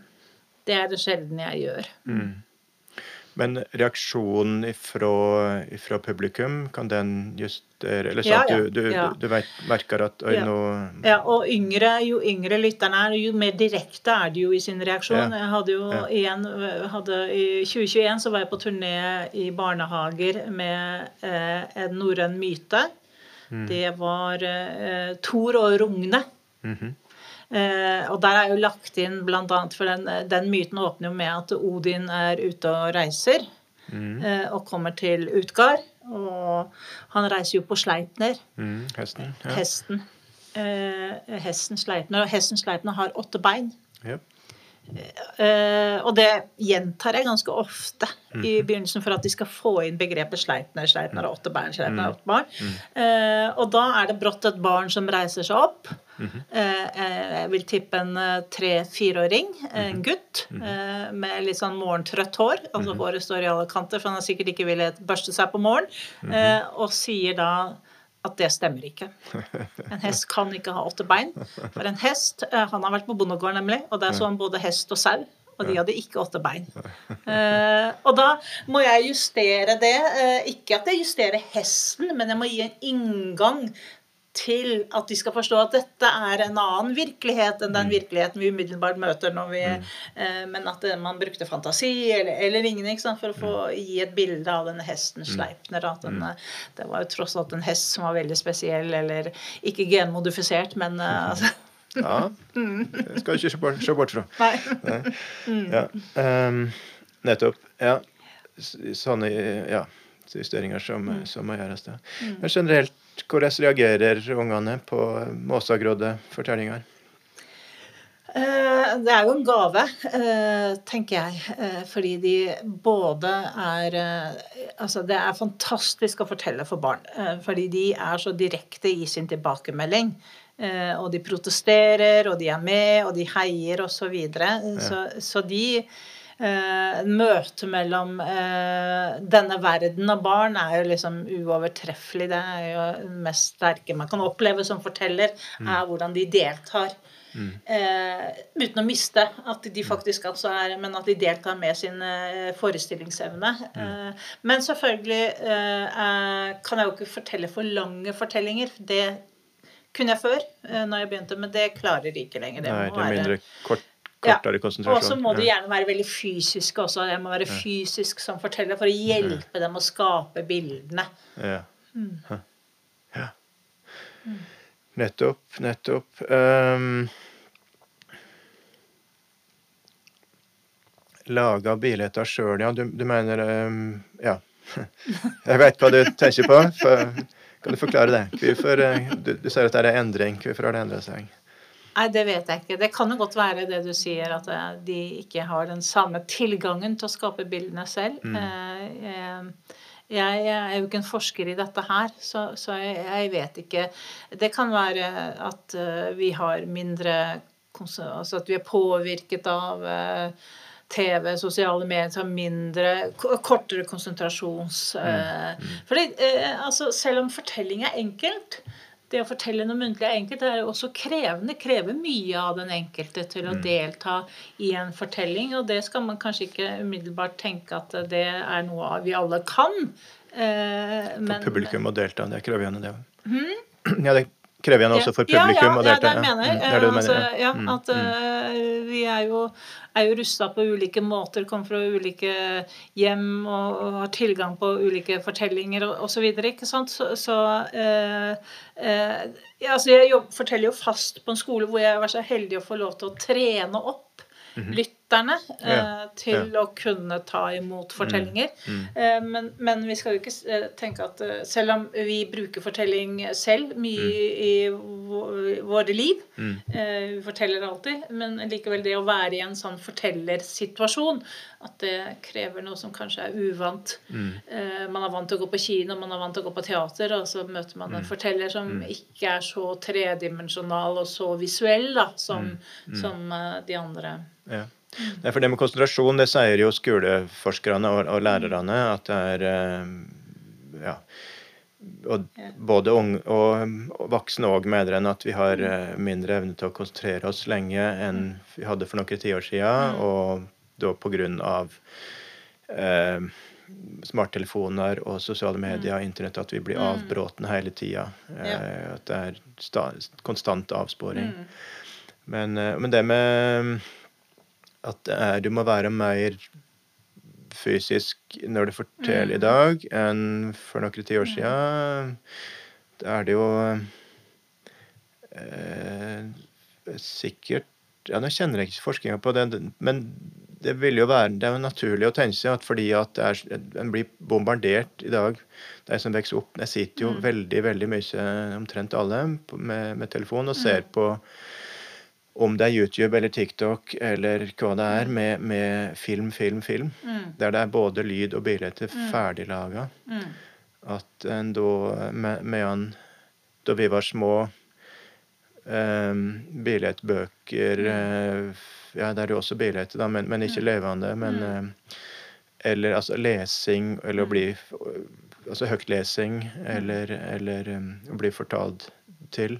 Speaker 2: Det er det sjelden jeg gjør.
Speaker 1: Mm. Men reaksjonen ifra, ifra publikum, kan den justere Eller sånn
Speaker 2: Ja,
Speaker 1: at
Speaker 2: ja,
Speaker 1: du, du,
Speaker 2: ja.
Speaker 1: du vet, merker at
Speaker 2: Ja.
Speaker 1: nå
Speaker 2: Ja, og yngre, jo yngre lytterne er, jo mer direkte er de jo i sin reaksjon. Jeg hadde jo igjen hadde, I 2021 så var jeg på turné i barnehager med eh, en norrøn myte.
Speaker 1: Mm.
Speaker 2: Det var eh, Thor og Rogne.
Speaker 1: Mm
Speaker 2: Eh, og der er jo lagt inn annet, for den, den myten åpner jo med at Odin er ute og reiser.
Speaker 1: Mm.
Speaker 2: Eh, og kommer til Utgard. Og han reiser jo på Sleipner.
Speaker 1: Mm, Hesten. Ja.
Speaker 2: Hesten. Eh, hesten Sleipner. Og hesten Sleipner har åtte bein.
Speaker 1: Yep.
Speaker 2: Eh, og det gjentar jeg ganske ofte i begynnelsen for at de skal få inn begrepet Sleipner. Sleipner har åtte bein, Sleipner har åtte barn. Eh, og da er det brått et barn som reiser seg opp. Eh, -hmm. jeg vil tippe en eh, tre-fireåring, en gutt, eh, med litt sånn morgentrøtt hår. Altså håret står i alle kanter, for han har sikkert ikke villet børste seg på morgen. eh, og sier da at det stemmer ikke. En hest kan ikke ha åtte bein. For en hest Han har vært på bondegård, nemlig, og der så han både hest og sau. Og de hadde ikke åtte bein. Uh, og da må jeg justere det. Uh, ikke at jeg justerer hesten, men jeg må gi en inngang til at de skal forstå at dette er en annen virkelighet enn den virkeligheten vi umiddelbart møter når vi eh, Men at eh, man brukte fantasi eller, eller lignende for å få gi et bilde av denne hesten Sleipner. At den, eh, det var jo tross alt en hest som var veldig spesiell, eller ikke genmodifisert, men eh, altså,
Speaker 1: Ja. Det skal ikke se bort, fra.
Speaker 2: Nei.
Speaker 1: Ja. Um, nettopp. Ja. Sånne ja, justeringer som, som må gjøres. Da. Men generelt, hvordan reagerer ungene på måsagrodde fortellinger?
Speaker 2: Eh, Det er jo en gave, eh, tenker jeg. eh, Fordi de både er Altså, det er fantastisk å fortelle for barn. Fordi de er så direkte i sin tilbakemelding. Og de protesterer, og de er med, og de heier, osv. Så, videre. så Så de eh, Møtet mellom eh, denne verden og barn er jo liksom uovertreffelig. Det er jo det mest sterke man kan oppleve som forteller, er hvordan de deltar. Eh, uten å miste at de faktisk altså er Men at de deltar med sin eh, forestillingsevne. Eh, men selvfølgelig eh, kan jeg jo ikke fortelle for lange fortellinger. Det kunne jeg før, eh, når jeg begynte, men det klarer de ikke lenger. Det
Speaker 1: Nei, det er mindre kort,
Speaker 2: Ja,
Speaker 1: kortere
Speaker 2: og
Speaker 1: konsentrasjon.
Speaker 2: så må du
Speaker 1: Ja.
Speaker 2: gjerne være veldig fysisk også. Jeg må være fysisk som forteller for å hjelpe dem å skape bildene.
Speaker 1: Ja.
Speaker 2: Mm.
Speaker 1: Ja. Nettopp, nettopp. Um, Laga bilder sjøl, ja. Du, du mener um, Ja. Jeg veit hva du tenker på. For, kan du forklare det? Hvorfor, eh, du, du ser at det er endring. Hvorfor har det endra seg?
Speaker 2: Nei, det vet jeg ikke. Det kan jo godt være det du sier, at eh, de ikke har den samme tilgangen til å skape bildene selv. Mm. eh, Jeg er jo ikke en forsker i dette her, så, så jeg, jeg vet ikke. Det kan være at eh, vi har mindre Altså at vi er påvirket av eh, TV, sosiale medier, har mindre Kortere konsentrasjons... Mm. Fordi eh, altså, selv om fortelling er enkelt det å fortelle noe muntlig er enkelt, det er også krevende. Krever mye av den enkelte til å delta i en fortelling. Og det skal man kanskje ikke umiddelbart tenke at det er noe vi alle kan. Eh,
Speaker 1: For publikum å delta. Det krever krevende, det òg. Ja, det krever igjen også for
Speaker 2: ja,
Speaker 1: publikum
Speaker 2: ja. Ja, det er det jeg mener.
Speaker 1: Mm, det er det
Speaker 2: Eh, altså, ja,
Speaker 1: Mm,
Speaker 2: at eh, vi er jo, er jo rusta på ulike måter, kommer fra ulike hjem og, og har tilgang på ulike fortellinger osv. Sant? Så, så eh, eh, altså jeg jobb, forteller jo fast på en skole hvor jeg var så heldig å få lov til å trene opp lytterne eh, til å kunne ta imot fortellinger. Eh, men, men vi skal jo ikke eh, tenke at eh, selv om vi bruker fortelling selv mye i våre liv eh, Vi forteller alltid, men likevel det å være i en sånn fortellersituasjon at det krever noe som kanskje er uvant. Man er vant til å gå på kino, man er vant til å gå på teater, og så møter man en forteller som ikke er så tredimensjonal og så visuell da, som, som de andre.
Speaker 1: Ja. Nei, for det med konsentrasjon, det sier jo skoleforskerne og, og lærerne at det er eh, ja, og både unge og, voksne òg mener en at vi har eh, mindre evne til å konsentrere oss lenge enn vi hadde for noen tiår siden, og da av eh, smarttelefoner og sosiale medier, og internett, at vi blir avbråtne hele tida. Eh, At det er sta, konstant avsporing. Men, eh, men det med at er, du må være mer fysisk når du forteller i dag enn for noen tiår siden. Da er det jo eh, sikkert Ja, nå kjenner jeg ikke forskninga på det, men det vil jo være det er jo naturlig å tenke at fordi at er, en blir bombardert i dag, de som vokser opp Jeg sitter jo veldig, veldig mye, omtrent alle, med, med telefon og ser på om det er YouTube eller TikTok eller hva det er, med, med film, film, film. Der det er både lyd og bilder ferdiglaga. At en da, me- medan da vi var små Um, billedbøker uh, Ja, det er jo også bilder, men, men ikke levende. Men uh, Eller altså lesing, eller å bli Altså høytlesing, eller, eller um, å bli fortalt til.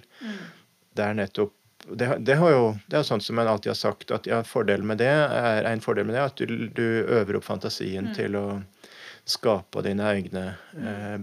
Speaker 1: Det er nettopp det, det, har jo, det er sånn som en alltid har sagt, at ja, fordelen med det er, en fordel med det at du, du øver opp fantasien til å skape dine egne eh.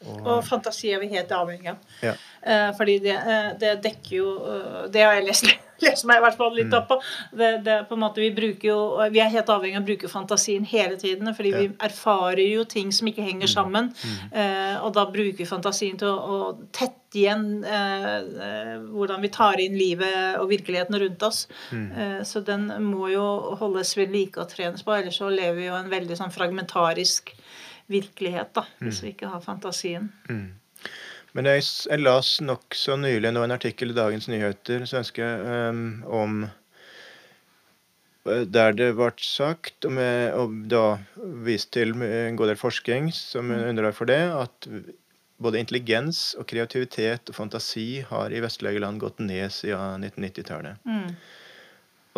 Speaker 2: Og, og fantasi er vi helt avhengig av.
Speaker 1: Ja.
Speaker 2: Eh, fordi det, eh, det, dekker jo eh, Det har jeg lest, lest meg i hvert fall litt
Speaker 1: Mm.
Speaker 2: opp på. Det, det, på en måte, vi, bruker jo, vi er helt avhengig av å bruke fantasien hele tiden. Fordi vi erfarer jo ting som ikke
Speaker 1: Mm.
Speaker 2: henger sammen. Eh, og da bruker vi fantasien til å, å tette igjen eh, hvordan vi tar inn livet og virkeligheten rundt oss.
Speaker 1: Mm.
Speaker 2: Så den må jo holdes ved like og trenes på, ellers så lever vi jo en veldig sånn fragmentarisk virkelighet, da, hvis vi ikke har fantasien.
Speaker 1: Men jeg, jeg las nokså nylig nå en artikkel i Dagens Nyheter svenske um, om eh, der det ble sagt, og, med, og da vist til en god del forskning som er underlag for det, at både intelligens og kreativitet og fantasi har i vestlige land gått ned siden 1990-tallet.
Speaker 2: Mm.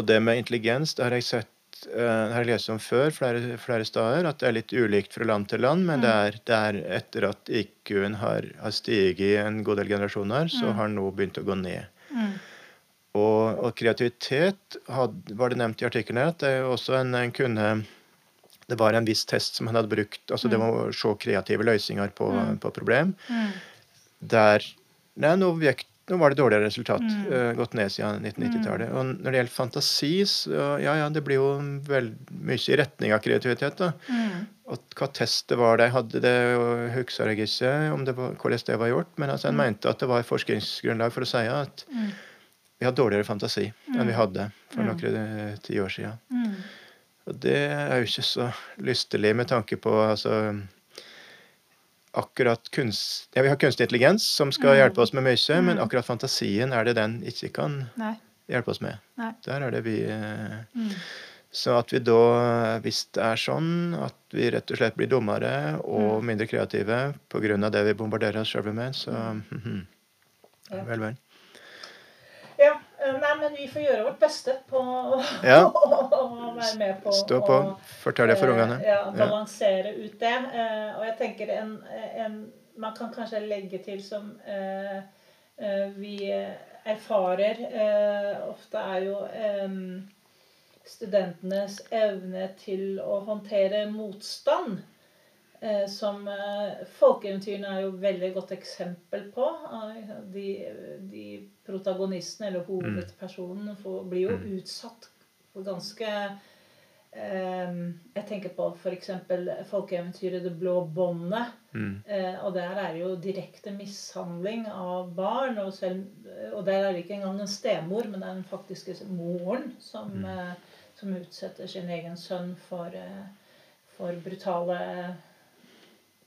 Speaker 1: Og det med intelligens, det har jeg sett eh, det har jeg lest om før flere, flere steder, at det er litt ulikt fra land til land, men det, er, det er etter at IQ-en har, har stiget i en god del generasjoner, så har den nå begynt å gå ned.
Speaker 2: Mm.
Speaker 1: Og, og kreativitet had, var det nevnt i artikkelen at det er også en, en kunne Det var en viss test som han hadde brukt, altså det var å se kreative løsninger på, på problem,
Speaker 2: Mm.
Speaker 1: der er en vek, nå var det dårligere resultat. eh, gått ned siden 1990-tallet. Og når det gjelder fantasi, så ja, ja, det blir jo veldig mye i retning av kreativitet. da.
Speaker 2: Mm.
Speaker 1: Og hva test det var de hadde, det husker jeg ikke om det var, hvordan det var gjort. Men altså, en mente at det var forskningsgrunnlag for å si at vi har dårligere fantasi enn vi hadde for noen ti tiår siden.
Speaker 2: Mm.
Speaker 1: Og det er jo ikke så lystelig med tanke på altså akkurat kunst... Ja, vi har kunstig intelligens som skal hjelpe oss med mye, men akkurat fantasien er det den ikke kan
Speaker 2: Nei.
Speaker 1: hjelpe oss med.
Speaker 2: Nei.
Speaker 1: Der er det vi eh,
Speaker 2: Mm.
Speaker 1: Så at vi da, hvis det er sånn at vi rett og slett blir dummere og mindre kreative pga. det vi bombarderer oss sjøl med, så mhm.
Speaker 2: Ja.
Speaker 1: Vel, vel.
Speaker 2: Ja, eh, nei, men vi får gjøre vårt beste på å
Speaker 1: Ja.
Speaker 2: å være med på
Speaker 1: Stå på. Fortell det for
Speaker 2: eh,
Speaker 1: ungene.
Speaker 2: Ja, balansere ut det. Eh, og jeg tenker en, en Man kan kanskje legge til som eh, vi erfarer eh, ofte er jo eh, studentenes evne til å håndtere motstand. Eh, som eh, Folkeeventyrene er jo et veldig godt eksempel på. Eh, De, de protagonistene, eller hovedpersonen, får, blir jo utsatt for ganske eh, Jeg tenker på f.eks. folkeeventyret 'Det blå båndet'.
Speaker 1: Mm.
Speaker 2: Eh, og der er det jo direkte mishandling av barn. Og, selv, og der er det ikke engang en stemor, men det er den faktiske moren som, eh, som utsetter sin egen sønn for, for brutale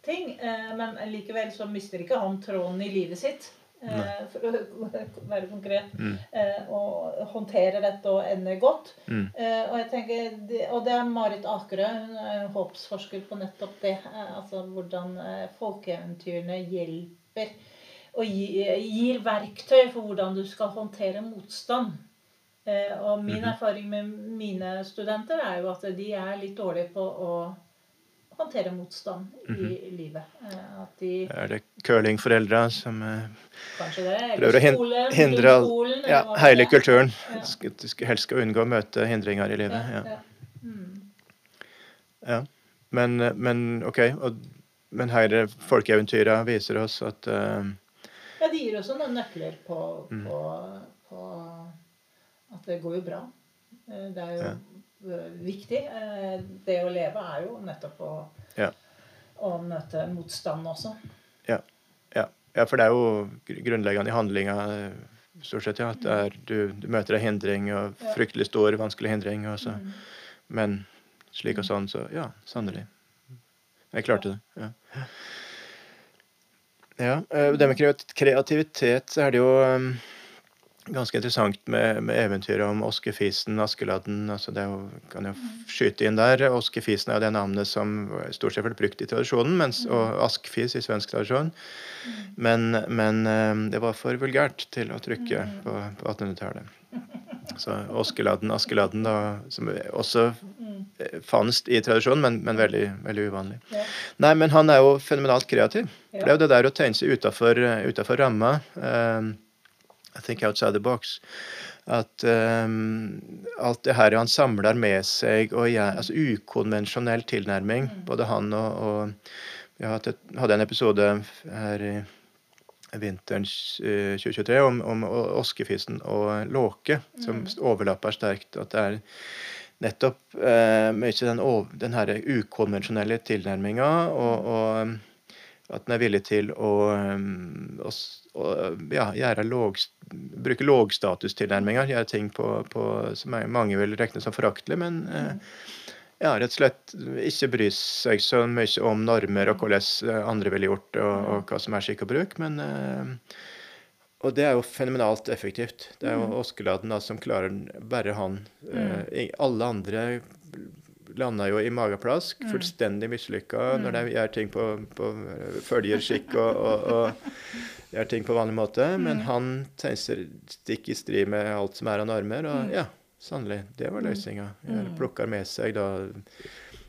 Speaker 2: ting. Eh, men likevel så mister ikke han tråden i livet sitt. Eh, for å være konkret.
Speaker 1: Mm.
Speaker 2: Eh, og håndterer dette og ender godt.
Speaker 1: Mm.
Speaker 2: Og jeg tenker, og det er Marit Akerø, hun er håpsforsker på nettopp det. Altså hvordan folkeeventyrene hjelper og gir verktøy for hvordan du skal håndtere motstand. Og min erfaring med mine studenter er jo at de er litt dårlige på å håndtere motstand i livet. Eh, de
Speaker 1: Er det curlingforeldra som eh,
Speaker 2: det
Speaker 1: prøver å hindre
Speaker 2: skolen,
Speaker 1: ja, hele kulturen?
Speaker 2: Ja.
Speaker 1: Du helst skal unngå å møte hindringer i livet.
Speaker 2: Ja,
Speaker 1: Ja.
Speaker 2: Mm.
Speaker 1: Ja. Men, men OK. Og, men her folkeeventyra viser oss at uh,
Speaker 2: Ja, de gir også noen nøkler på,
Speaker 1: Mm.
Speaker 2: på, på at det går jo bra. Eh, Det er jo eh, viktig. Eh, Det å leve er jo nettopp å,
Speaker 1: Ja.
Speaker 2: å møte motstand også.
Speaker 1: Ja. ja. ja, for det er jo grunnleggende i handlinga eh, stort sett, ja. At er, du, du møter en hindring, og fryktelig stor, vanskelig hindring. Også.
Speaker 2: Mm.
Speaker 1: Men slik og sånn, så ja, sannelig. Jeg klarte det. Ja. Ja, eh, Det med kreativitet, så er det jo ganske interessant med, med eventyret om Oskefisen, Askeladden. altså Det jo, kan jo skyte inn der. Oskefisen er jo det navnet som stort sett ble brukt i tradisjonen, mens, og Askfis i svensk tradisjon. Men, men eh, det var for vulgært til å trykke på, på 1800-tallet. Så Oskeladden, Askeladden, da, som også eh, fantes i tradisjonen, men, men veldig, veldig uvanlig.
Speaker 2: Ja.
Speaker 1: Nei, men han er jo fenomenalt kreativ. Det er jo det der å tegne seg utafor, utafor ramma. eh, I think outside the box. At um, alt det her han samler med seg, og gjør, altså ukonvensjonell tilnærming, både han og, og et, hadde en episode her i vinterens eh, 2023 om, om oskefisen og låke, som overlapper sterkt. At det er nettopp eh, mye den, den her ukonvensjonelle tilnærminga, og, og at den er villig til å, um, å ja, gjøre låg, bruke lågstatustilnærminger. Gjøre ting på, på, som mange vil regne som foraktelig, men eh, ja, rett og slett ikke bry seg så mye om normer og hvordan eh, andre ville gjort det, og, og hva som er skikk og bruk. Men eh, Og det er jo fenomenalt effektivt. Det er jo Oskeladden da, som klarer bare han. Eh, alle andre lander jo i mageplask, fullstendig mislykka når de gjør ting på, på følgerskikk og, og, og gjør ting på vanlig måte. Men han tenker stikk i strid med alt som er av normer, og ja, sannelig, det var løsninga. Plukker med seg da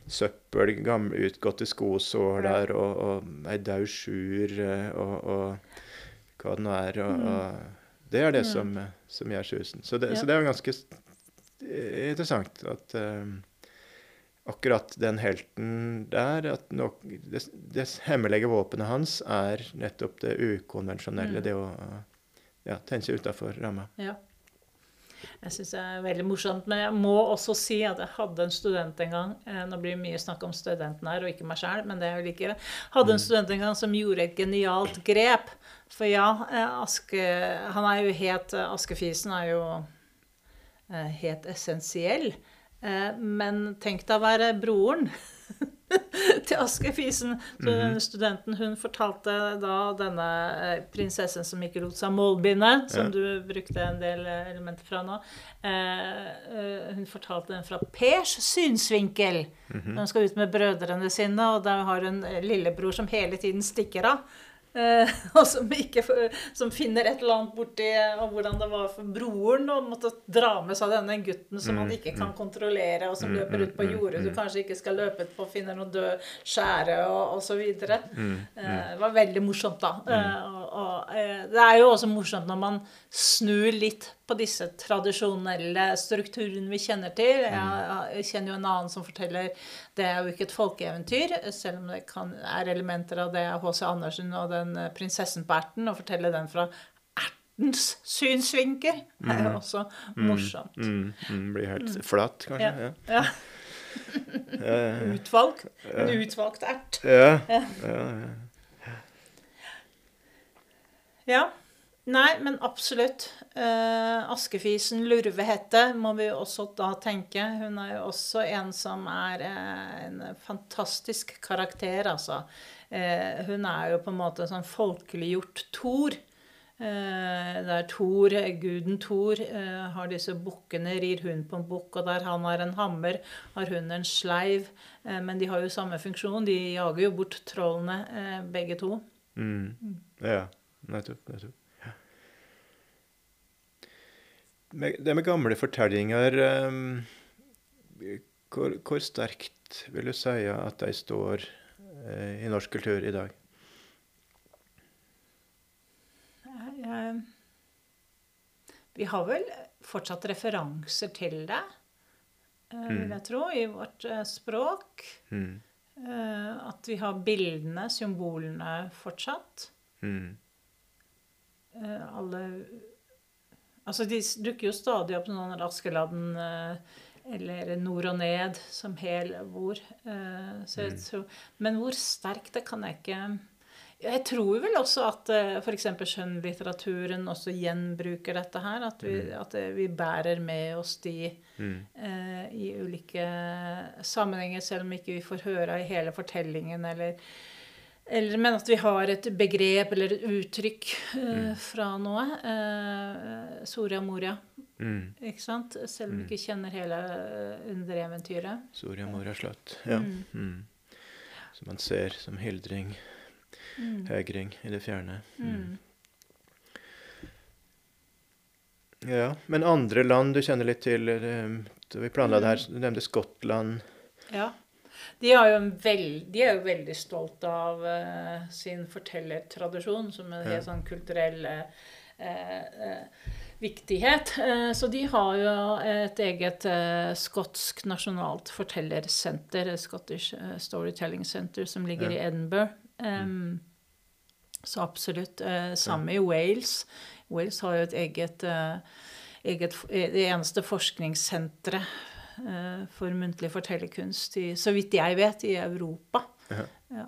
Speaker 1: søppel, gamle, utgåtte skosår der, og, og ei daud sjur, eh, og, og hva det nå er. Og, og det er det som, som gjør susen. Så det, så det er jo ganske eh, interessant at eh, akkurat den helten der at no, det, det hemmelige våpenet hans er nettopp det ukonvensjonelle. Det å ja, tenne seg utafor ramma.
Speaker 2: Ja. Jeg syns det er veldig morsomt. Men jeg må også si at jeg hadde en student en gang eh, Nå blir det mye snakk om studenten her, og ikke meg sjøl, men det er jo like Hadde en student en gang som gjorde et genialt grep. For ja, eh, Aske Han er jo helt eh, Askefisen er jo helt essensiell. Eh, Men tenk deg å være broren til Askefisen. Så den studenten hun fortalte da denne eh, prinsessen som ikke lot seg målbinde, som
Speaker 1: Ja.
Speaker 2: du brukte en del eh, elementer fra nå, eh, hun fortalte den fra Pers synsvinkel. Når hun skal ut med brødrene sine, og der har hun lillebror som hele tiden stikker av. Eh, og som, ikke, som finner et eller annet borti og hvordan det var for broren å måtte dra med seg denne gutten som han ikke kan kontrollere, og som løper ut på jordet du kanskje ikke skal løpe ut på, finner noe død skjære og osv. Eh, det var veldig morsomt, da. Eh, og, og, eh, det er jo også morsomt når man snur litt på disse tradisjonelle strukturene vi kjenner til. Jeg, jeg kjenner jo en annen som forteller Det er jo ikke et folkeeventyr, selv om det kan, er elementer av det H.C. Andersen og den eh, prinsessen på erten. Å fortelle den fra ertens synsvinkel er jo også morsomt.
Speaker 1: Mm, mm, blir helt flat, kanskje.
Speaker 2: Ja.
Speaker 1: Ja.
Speaker 2: ja. Utvalg. En utvalgt ert.
Speaker 1: Ja. Ja. ja.
Speaker 2: Ja. Nei, men absolutt. Eh, Askefisen Lurvehette må vi også da tenke. Hun er jo også en som er eh, en fantastisk karakter, altså. Eh, hun er jo på en måte sånn folkeliggjort Thor. Eh, der Thor, guden Thor, eh, har disse bukkene, rir hun på en bukk, og der han har en hammer, har hun en sleiv. Men de har jo samme funksjon. De jager jo bort trollene, begge to.
Speaker 1: Mm. ja. Nettopp. nettopp. Ja. Med- Det med gamle fortellinger ehm, hvor, hvor sterkt vil du si at de står eh, i norsk kultur i dag?
Speaker 2: Jeg, vi har vel fortsatt referanser til det, eh, vil jeg tro, i vårt eh, språk.
Speaker 1: Mm.
Speaker 2: Eh, At vi har bildene, symbolene, fortsatt.
Speaker 1: Mm.
Speaker 2: Eh, Alle Altså, de dukker jo stadig opp noen Askeladden eh, eller Nord og Ned som hel ord. Eh, tror, men hvor sterkt det kan jeg ikke Jeg tror vel også at f.eks. skjønnlitteraturen også gjenbruker dette her. At vi, at eh, vi bærer med oss de
Speaker 1: Mm.
Speaker 2: eh, i ulike sammenhenger, selv om ikke vi får høre i hele fortellingen eller eller, men at vi har et begrep eller et uttrykk eh,
Speaker 1: Mm.
Speaker 2: fra noe. Eh, Soria Moria,
Speaker 1: Mm.
Speaker 2: ikke sant? Selv om vi ikke kjenner hele eh, undereventyret.
Speaker 1: Soria Moria slott. Ja.
Speaker 2: Mm.
Speaker 1: Mm. Som man ser som hildring,
Speaker 2: Mm.
Speaker 1: hegring i det fjerne.
Speaker 2: Mm.
Speaker 1: Ja, men andre land du kjenner litt til eh, vi planla det her,
Speaker 2: Mm.
Speaker 1: du nevnte Skottland.
Speaker 2: Ja. De, jo en veld, de er jo veldig stolt av uh, sin fortellertradisjon som en
Speaker 1: Ja.
Speaker 2: helt sånn kulturell uh, eh, viktighet. Eh, så de har jo et eget eh, skotsk nasjonalt fortellersenter, Scottish Storytelling Center, som ligger
Speaker 1: Ja.
Speaker 2: i Edinburgh. Mm. Så absolutt. Samme samme i Wales. Wales har jo et eget, eget Det eneste forskningssenteret for muntlig fortellerkunst, i, så vidt jeg vet, i Europa.
Speaker 1: Ja.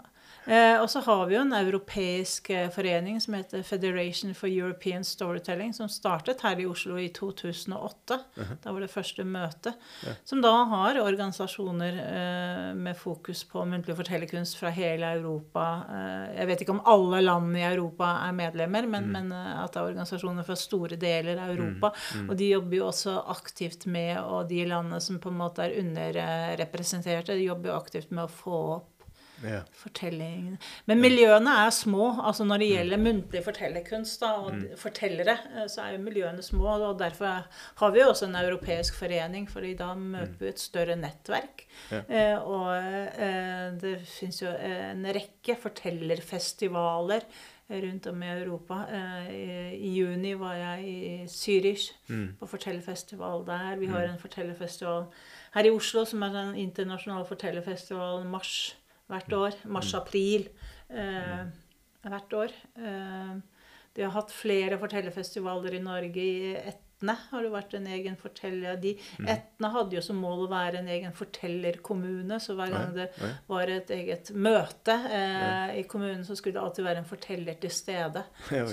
Speaker 2: Eh, og så har vi jo en europeisk eh, forening som heter Federation for European Storytelling, som startet her i Oslo i 2008. Da var det første møte.
Speaker 1: Ja.
Speaker 2: Som da har organisasjoner eh, med fokus på muntlig fortellerkunst fra hele Europa. Eh, jeg vet ikke om alle land i Europa er medlemmer, men, men eh, at det er organisasjoner fra store deler av Europa. Og de jobber jo også aktivt med, og de landene som på en måte er underrepresenterte, de jobber jo aktivt med å få opp
Speaker 1: Ja.
Speaker 2: fortelling Men miljøene er små. altså Når det gjelder muntlig fortellerkunst da, og mm. fortellere, eh, så er jo miljøene små. og Derfor har vi jo også en europeisk forening, fordi da møter vi et større nettverk.
Speaker 1: Ja.
Speaker 2: Eh, og eh, det fins jo en rekke fortellerfestivaler rundt om i Europa. I, I juni var jeg i Zürich
Speaker 1: Mm.
Speaker 2: på fortellerfestival der. Vi har en fortellerfestival her i Oslo som er en internasjonal fortellerfestival mars hvert år. Mars-april eh, hvert år. Eh, de har hatt flere fortellerfestivaler i Norge. I Etne har det vært en egen forteller. De, Etne hadde jo som mål å være en egen fortellerkommune, så hver gang det var et eget møte eh, i kommunen, så skulle det alltid være en forteller til stede.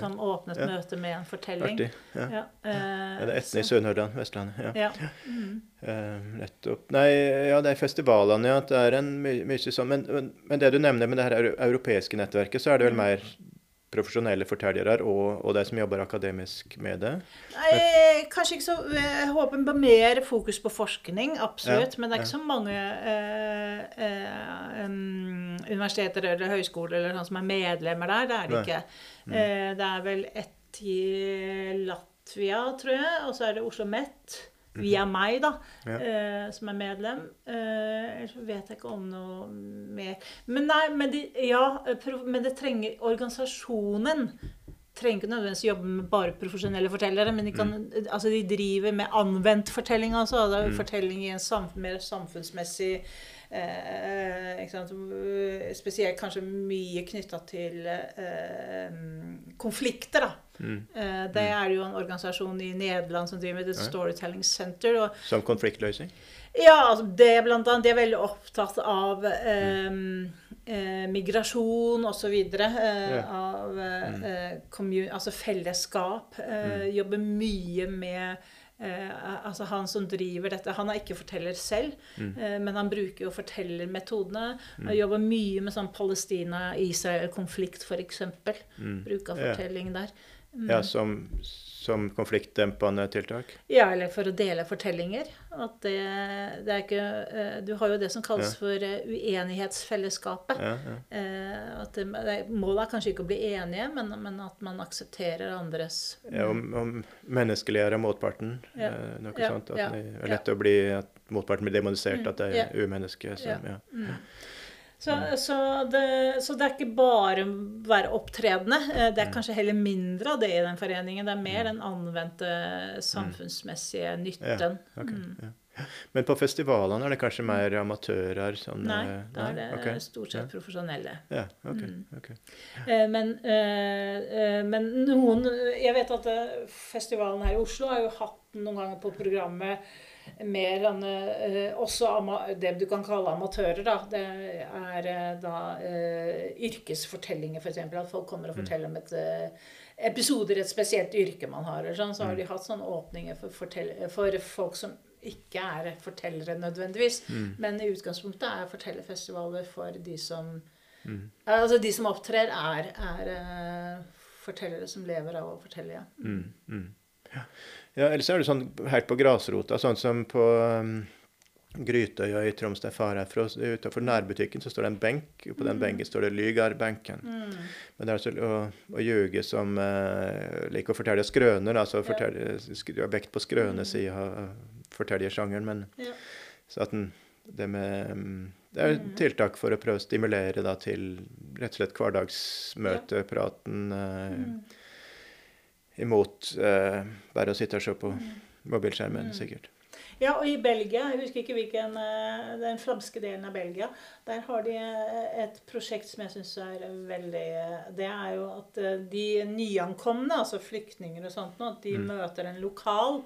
Speaker 2: Som åpnet
Speaker 1: Ja.
Speaker 2: møtet med en fortelling.
Speaker 1: Artig. Ja.
Speaker 2: Ja, eh,
Speaker 1: det er Etne i
Speaker 2: så-
Speaker 1: Sør-Nordland, Vestlandet. Ja.
Speaker 2: Ja. Mm.
Speaker 1: Eh, nettopp. Nei, ja, det er festivalene, ja. Det er en my mye sånn. Men, men, men det du nevner med det her europeiske nettverket, så er det vel mer profesjonelle fortellere og, og de som jobber akademisk med det?
Speaker 2: Nei, kanskje ikke så Jeg håper på mer fokus på forskning, absolutt.
Speaker 1: Ja,
Speaker 2: men det er
Speaker 1: ja.
Speaker 2: ikke så mange eh, eh, um, universiteter eller høyskoler eller sånn som er medlemmer der. Det er det
Speaker 1: Nei. Mm.
Speaker 2: ikke. Eh, det er vel ett i Latvia, tror jeg, og så er det Oslo Met. Via meg, da,
Speaker 1: Mhm. Ja.
Speaker 2: uh, som er medlem. Ellers uh, vet jeg ikke om noe mer. Men nei, men, de, ja, men det trenger Organisasjonen trenger ikke nødvendigvis jobbe med bare profesjonelle fortellere, men de, kan,
Speaker 1: Mm.
Speaker 2: altså de driver med anvendt fortelling. Altså. Det er jo fortelling i en samf mer samfunnsmessig? Spesielt kanskje mye knytta til eh, konflikter, da.
Speaker 1: Mm.
Speaker 2: Eh, det er jo en organisasjon i Nederland som driver med The Storytelling Center. Og
Speaker 1: Som konfliktløsning?
Speaker 2: ja, altså det blant annet. De er veldig opptatt av eh, eh, migrasjon osv. Eh,
Speaker 1: Ja.
Speaker 2: Av eh, eh, altså fellesskap. Eh, Jobber mye med eh, altså Han som driver dette, han er ikke forteller selv, eh, men han bruker jo fortellermetodene. Han jobber mye med sånn Palestina-Israel-konflikt, f.eks. Bruk av
Speaker 1: Ja.
Speaker 2: fortelling der. Mm.
Speaker 1: Ja, som, som konfliktdempende tiltak?
Speaker 2: Ja, eller for å dele fortellinger. At det, det er ikke eh, Du har jo det som kalles
Speaker 1: Ja.
Speaker 2: for eh, uenighetsfellesskapet.
Speaker 1: Ja, ja.
Speaker 2: Eh, At det, målet er kanskje ikke å bli enige, men, men at man aksepterer andres
Speaker 1: ja om, om menneskeliggjøre motparten. Noe sånt. At det er lett å bli at motparten blir demonisert,
Speaker 2: Mm,
Speaker 1: at det er umenneske. Så, ja.
Speaker 2: Mm. Så, så, det, så det er ikke bare å være opptredende. Eh,
Speaker 1: Mm.
Speaker 2: Det er kanskje heller mindre av det i den foreningen. Det er mer den anvendte samfunnsmessige nytten.
Speaker 1: Ok,
Speaker 2: Mm.
Speaker 1: ja. Men på festivalene er det kanskje mer amatører? Sånn,
Speaker 2: Nei,
Speaker 1: eh,
Speaker 2: da er det
Speaker 1: okay.
Speaker 2: stort sett profesjonelle.
Speaker 1: Ja, ok.
Speaker 2: Mm.
Speaker 1: ok.
Speaker 2: Eh, Men, eh, eh, men noen Jeg vet at eh, festivalen her i Oslo har jo hatt noen ganger på programmet mer eh, også det du kan kalle amatører. da. Det er eh, da eh, yrkesfortellinger, f.eks. At folk kommer og forteller om et episoder et spesielt yrke man har. Sånn, så har de hatt sånne åpninger for, for folk som ikke er fortellere nødvendigvis. Men i utgangspunktet er fortellerfestivaler for de som
Speaker 1: Mm.
Speaker 2: Altså de som opptrer, er, er fortellere som lever av å fortelle. Ja.
Speaker 1: Mm, mm. Ja. Ja, ellers er det sånn helt på grasrota, sånn som på um, Grytøya i Troms, der far er fra. Utenfor nærbutikken så står det en benk, og på den benken står det 'Lygarbenken'.
Speaker 2: Mm.
Speaker 1: Men det er altså å, å ljuge som uh, liker å fortelle skrøner, altså fortelle, sk- har vekt på skrønesida av fortellersjangeren, men
Speaker 2: Ja.
Speaker 1: så at den, det med um, Det er
Speaker 2: Mm.
Speaker 1: tiltak for å prøve å stimulere da til rett og slett hverdagsmøtepraten Ja.
Speaker 2: Mm.
Speaker 1: Imot eh, bare å sitte og se på mobilskjermen,
Speaker 2: Mm.
Speaker 1: sikkert.
Speaker 2: Ja, og i Belgia, jeg husker ikke hvilken, eh, den franske delen av Belgia, der har de eh, et prosjekt som jeg syns er veldig eh, Det er jo at de nyankomne, altså flyktninger og sånt, at de
Speaker 1: Mm.
Speaker 2: møter en lokal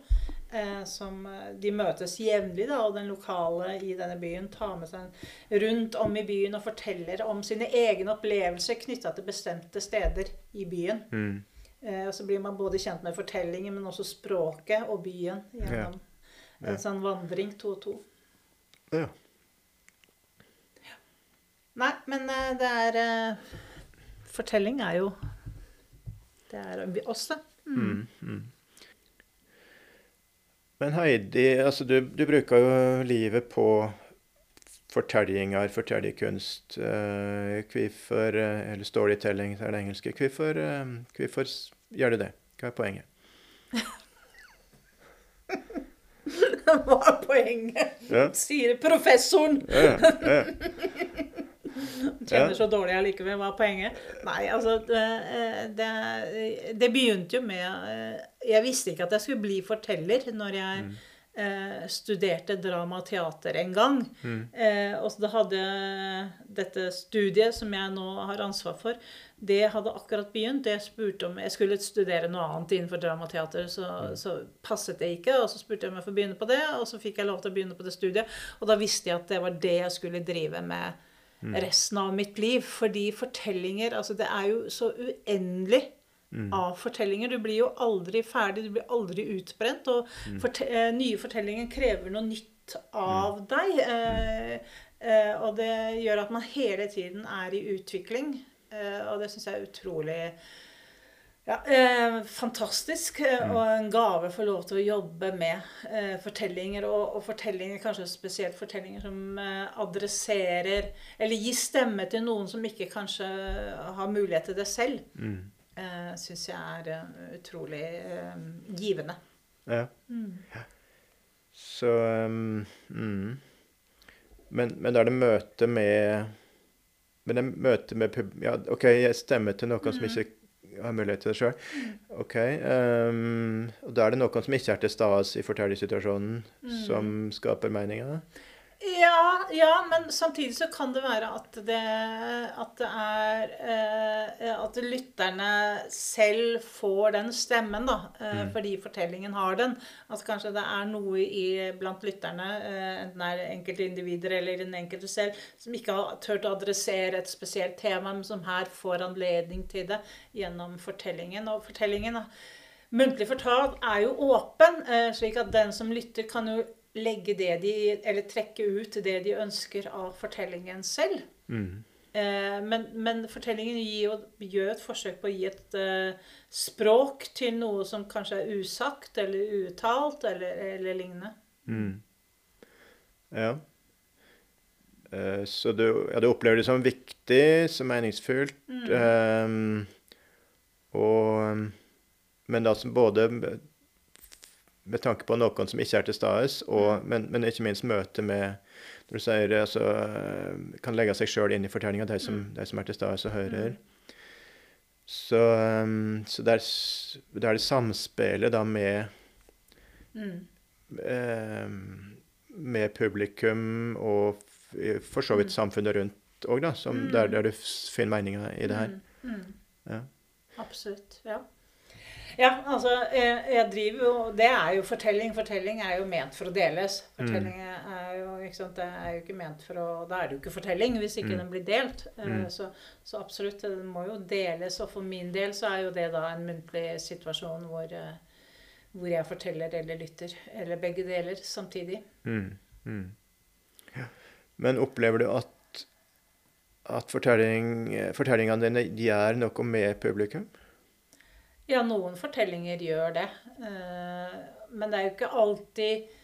Speaker 2: eh, som De møtes jevnlig, da, og den lokale i denne byen tar med seg rundt om i byen og forteller om sine egne opplevelser knytta til bestemte steder i byen.
Speaker 1: Mm.
Speaker 2: Eh, og så blir man både kjent med fortellingen, men også språket og byen gjennom
Speaker 1: Ja.
Speaker 2: en sånn vandring to og to.
Speaker 1: Ja.
Speaker 2: Nei, men eh, det er eh, Fortelling er jo Det er oss, det.
Speaker 1: Mm. Mm. Men Heidi, altså du, du bruker jo livet på fortellinger, fortellerkunst. Hvorfor eh, Eller storytelling, er det engelske. Hvorfor, eh, hvorfor gjør du det? Hva er poenget?
Speaker 2: Hva er poenget?
Speaker 1: Ja,
Speaker 2: Sier professoren.
Speaker 1: ja, ja.
Speaker 2: Kjenner så dårlig allikevel. Hva er poenget? Nei, altså det, eh, det, begynte jo med eh, Jeg visste ikke at jeg skulle bli forteller når jeg
Speaker 1: Mm.
Speaker 2: Eh, studerte drama og teater en gang.
Speaker 1: Mm.
Speaker 2: Eh, og så da hadde dette studiet som jeg nå har ansvar for, det hadde akkurat begynt. Jeg spurte om jeg skulle studere noe annet innenfor drama og teater, så, så passet det ikke. Og så spurte jeg om jeg får begynne på det, og så fikk jeg lov til å begynne på det studiet. Og da visste jeg at det var det jeg skulle drive med resten av mitt liv. Fordi fortellinger Altså, det er jo så uendelig av fortellinger. Du blir jo aldri ferdig, du blir aldri utbrent. Og forte eh, nye fortellinger krever noe nytt av deg. Eh, eh, og det gjør at man hele tiden er i utvikling. Eh, og det syns jeg er utrolig ja, eh, fantastisk. eh, Og en gave å få lov til å jobbe med eh, fortellinger. Og, og fortellinger, kanskje spesielt fortellinger som adresserer Eller gir stemme til noen som ikke kanskje har mulighet til det selv.
Speaker 1: Mm.
Speaker 2: Uh, syns jeg er eh, utrolig eh, givende.
Speaker 1: ja. Så um, mm. men, men da er det møte med Men det er møte med pub... Ja, OK, jeg stemmer til noen som ikke har mulighet til det sjøl. OK. Um, og da er det noen som ikke er til stede i fortellersituasjonen, som skaper meninger?
Speaker 2: Ja, ja, men samtidig så kan det være at det, at det er eh, At lytterne selv får den stemmen, da. Eh, Fordi fortellingen har den. At kanskje det er noe i, blant lytterne, eh, enten det er enkeltindivider eller den enkelte selv, som ikke har turt å adressere et spesielt tema, men som her får anledning til det gjennom fortellingen. Og fortellingen da, Muntlig fortalt er jo åpen, eh, slik at den som lytter, kan jo legge det de Eller trekke ut det de ønsker av fortellingen selv.
Speaker 1: Mm.
Speaker 2: Eh, men, men fortellingen gir gjør et forsøk på å gi et eh, språk til noe som kanskje er usagt eller uuttalt eller, eller lignende.
Speaker 1: Mm. Ja. Eh, så du, ja, du opplever det som viktig, som meningsfullt, ehm, og Men da som både med- tanke på noen som ikke er til stede, men, men ikke minst møte med Når du sier altså, eh, kan legge seg sjøl inn i fortellinga, de, som- de som er til stede og hører. Så, ehm, så det, er, det er det samspillet da med
Speaker 2: Mm.
Speaker 1: eh, med publikum og for så vidt samfunnet rundt òg, da, som der, der du finner meninga i det her.
Speaker 2: Mm. Mm.
Speaker 1: Ja.
Speaker 2: Absolutt. Ja. Ja, altså jeg, driver jo Det er jo fortelling. Fortelling er jo ment for å deles. Fortelling er jo ikke sant, det er jo ikke ment for å Da er det jo ikke fortelling hvis ikke den blir delt. Eh,
Speaker 1: Mm.
Speaker 2: Så, så absolutt, den må jo deles. Og for min del så er jo det da en muntlig situasjon hvor, eh, hvor jeg forteller eller lytter. Eller begge deler samtidig.
Speaker 1: Mm, mm. Ja. Men opplever du at at fortelling, fortellingene dine gjør noe med publikum?
Speaker 2: Ja, noen fortellinger gjør det. Eh, men det er jo ikke alltid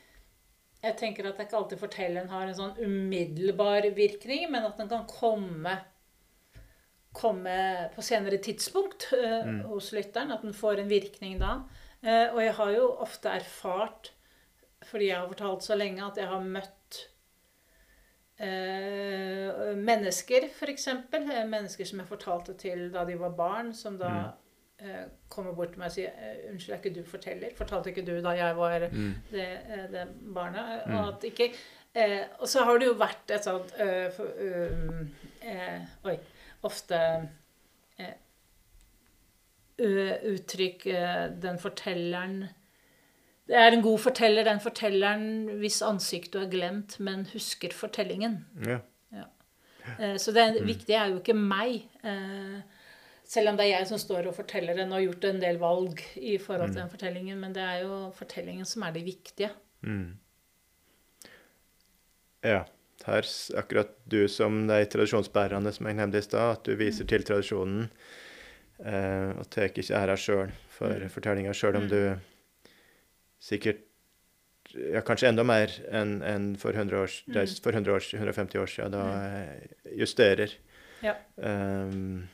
Speaker 2: Jeg tenker at det er ikke alltid fortelleren har en sånn umiddelbar virkning, men at den kan komme, komme på senere tidspunkt eh, mm. hos lytteren. At den får en virkning da. Eh, og jeg har jo ofte erfart, fordi jeg har fortalt så lenge, at jeg har møtt Eh, mennesker, f.eks. Mennesker som jeg fortalte til da de var barn, som da mm. Eh, kommer bort til meg og sier eh, 'Unnskyld, er ikke du forteller?' Fortalte ikke du da jeg var mm. det, eh, det, barnet? Mm. Og, ikke, eh, og så har det jo vært et sånt øh, for, øh, Oi. Ofte uttrykk Den fortelleren Det er en god forteller, den fortelleren hvis ansikt du har glemt, men husker fortellingen. Ja. Ja. Så det mm. viktige er jo ikke meg. Eh, selv om det er jeg som står og forteller den og har gjort en del valg i forhold til mm. den fortellingen. Men det er jo fortellingen som er det viktige. Mm.
Speaker 1: Ja. Her, akkurat du som de tradisjonsbærerne som jeg nevnte i stad, at du viser mm. til tradisjonen eh, og tar ikke æra sjøl for mm. fortellinga, sjøl om mm. du sikkert ja, kanskje enda mer enn en for 100 år, mm. for 100 år, 150 år siden, da eh, justerer. Ja. Um,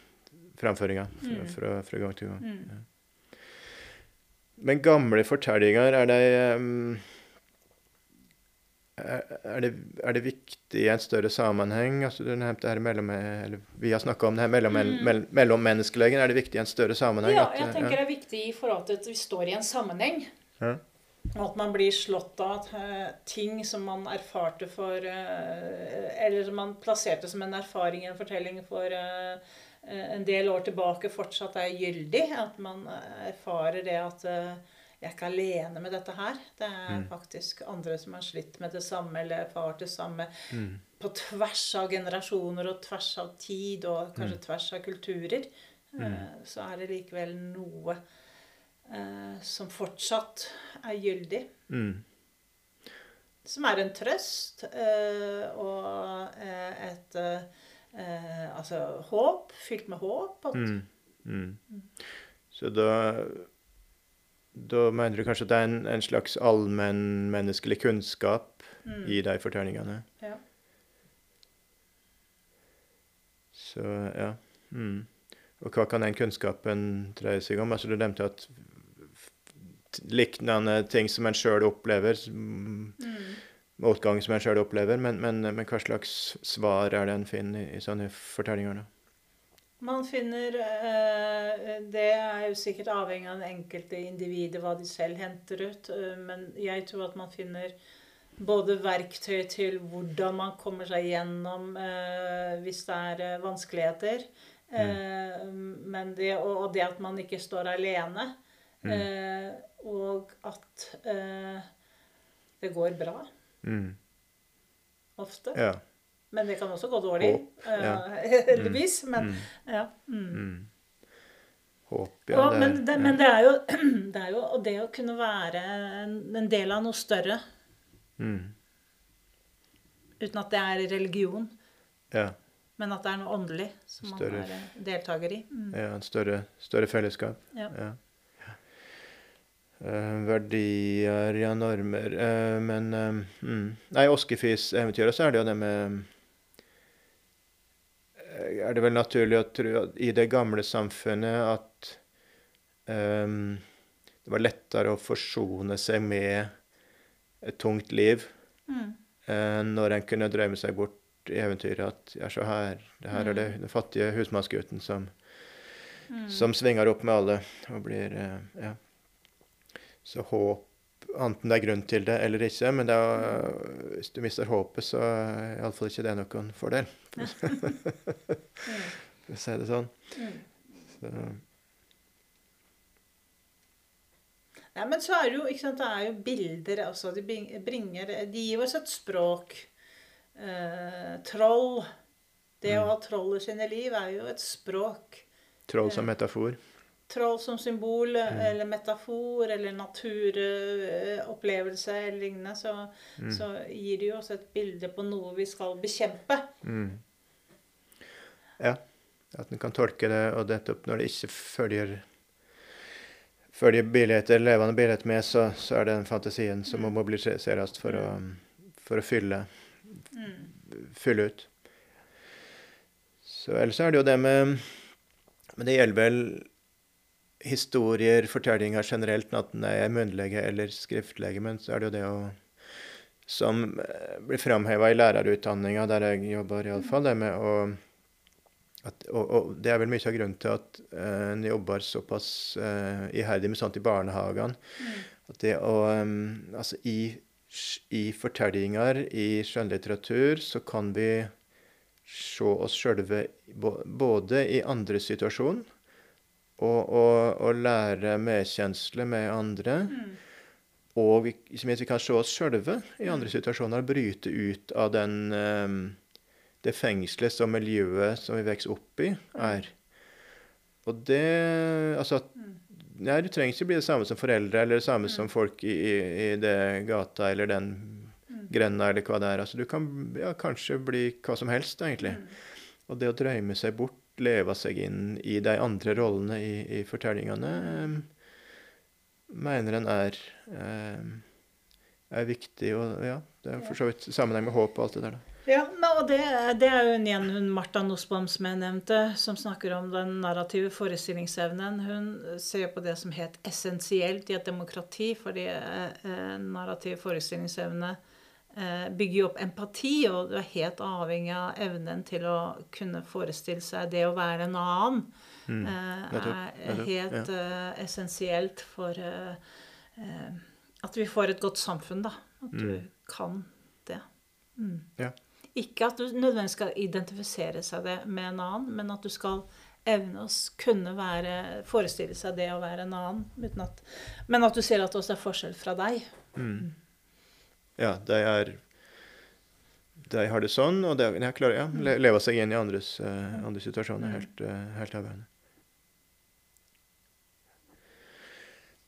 Speaker 1: framføringa fra, mm. fra, fra, gang til gang. Mm. Ja. Men gamle fortellinger, er det um, er det, er det, viktig i en større sammenheng? Altså, du nevnte her mellom, eller Vi har snakka om det her mellom, mm. mellommenneskelegen. Er det viktig i en større sammenheng?
Speaker 2: Ja, jeg tenker ja. det er viktig i forhold til at vi står i en sammenheng. Ja. Og at man blir slått av at uh, ting som man erfarte for uh, Eller man plasserte som en erfaring i en fortelling for uh, Eh, en del år tilbake fortsatt er gyldig. At man erfarer det at eh, jeg er ikke alene med dette her. Det er mm. faktisk andre som har slitt med det samme, eller erfart det samme. Mm. På tvers av generasjoner og tvers av tid, og kanskje mm. tvers av kulturer. Mm. Eh, så er det likevel noe eh, som fortsatt er gyldig. Mm. Som er en trøst eh, og eh, et eh, altså håp. Fylt med håp. Mm. Mm.
Speaker 1: Så da da mener du kanskje at det er en, en slags allmennmenneskelig kunnskap mm. i de fortellingene? Ja. Så ja. Mm. Og hva kan den kunnskapen dreie seg om? Altså, du nevnte at lignende ting som en sjøl opplever, mm motgang som en sjøl opplever, men, men, men, hva slags svar er det en finner i, i sånne fortellinger? da?
Speaker 2: Man finner eh, Det er jo sikkert avhengig av det enkelte individet, hva de selv henter ut. Eh, men jeg tror at man finner både verktøy til hvordan man kommer seg gjennom eh, hvis det er vanskeligheter. Mm. Men det, og, det at man ikke står alene. Mm. og at det går bra. Mm. Ofte. Ja. Men det kan også gå dårlig. Håp, ja. Heldigvis. Men mm. ja. Mm. mm.
Speaker 1: Håp, ja. Og,
Speaker 2: men, det, men det, er jo, det er jo det å kunne være en, en del av noe større mm. Uten at det er religion. Ja. Men at det er noe åndelig som større, man er deltaker i.
Speaker 1: Mm. Ja, en større, større fellesskap. Ja. Uh, verdier, ja, normer uh, Men uh, mm. Nei, Oskefis-eventyret, så er det jo det med Er det vel naturlig å tro at i det gamle samfunnet at um, det var lettere å forsone seg med et tungt liv mm. når en kunne drømme seg bort i eventyret at ja, så her, det her mm. er det mm. den fattige husmannsgutten som, mm. som svinger opp med alle og blir ja, så håp Enten det er grunn til det eller ikke. Men er, hvis du mister håpet, så er iallfall ikke det noen fordel. For å si det sånn. Så.
Speaker 2: Ja, men så er det jo, ikke sant, det er jo bilder altså, de, bringer, de gir oss et språk. Eh, troll. Det mm. å ha troll i sine liv er jo et språk.
Speaker 1: Troll som metafor?
Speaker 2: Troll som symbol mm. eller metafor eller naturopplevelse eller lignende, så, mm. så, gir det jo også et bilde på noe vi skal bekjempe. Mm.
Speaker 1: Ja. At en kan tolke det, og nettopp når det ikke følger følger billigheter, levende billigheter med, så, så er det den fantasien som må mobiliseres for å, for å fylle, fylle ut. Så ellers er det jo det med Men det gjelder vel historier, fortellinger generelt, enten det er munnlege eller skriftlege, Men så er det jo det å Som blir framheva i lærerutdanninga, der jeg jobber, iallfall, det med å at, og, og, det er vel mye av grunnen til at uh, en jobber såpass uh, iherdig med sånt i barnehagene. Mm. At det å um, Altså, i, i fortellinger, i skjønnlitteratur, så kan vi se oss sjølve både i andre situasjoner og, og, og, lære medkjensle med andre. Mm. Og ikke minst vi kan se oss sjølve i andre mm. situasjoner bryte ut av den, um, det fengselet som miljøet som vi vokser opp i, mm. er. Og det Altså Nei, du trenger ikke bli det samme som foreldre eller det samme som folk i, i, i det gata eller den grenda eller hva det er. Altså, du kan ja, kanskje bli hva som helst, egentlig. Mm. Og det å drømme seg bort, leve seg inn i de andre rollene i, i fortellingene, um, mener en er, um, er viktig. Og ja, det er for så vidt sammenheng med håp og alt det der. da.
Speaker 2: Ja, og det, det, er jo igjen hun Martha Nussbaum som jeg nevnte, som snakker om den narrative forestillingsevnen. Hun ser på det som helt essensielt i et demokrati, fordi eh, narrativ forestillingsevne Eh, bygger jo opp empati, og du er helt avhengig av evnen til å kunne forestille seg det å være en annen. Mm. Eh, er helt ja. uh, essensielt for at vi får et godt samfunn, da. At du mm. kan det. Mm. Ja. Ikke at du nødvendigvis skal identifisere seg det med en annen, men at du skal evne å kunne være, forestille seg det å være en annen. At, men at du ser at det også er forskjell fra deg. Mm.
Speaker 1: Ja, de er de har det sånn, og de, de klarer ja, le, leve seg inn i andres, uh, andre situasjoner. Mm. Helt, uh, helt avgjørende.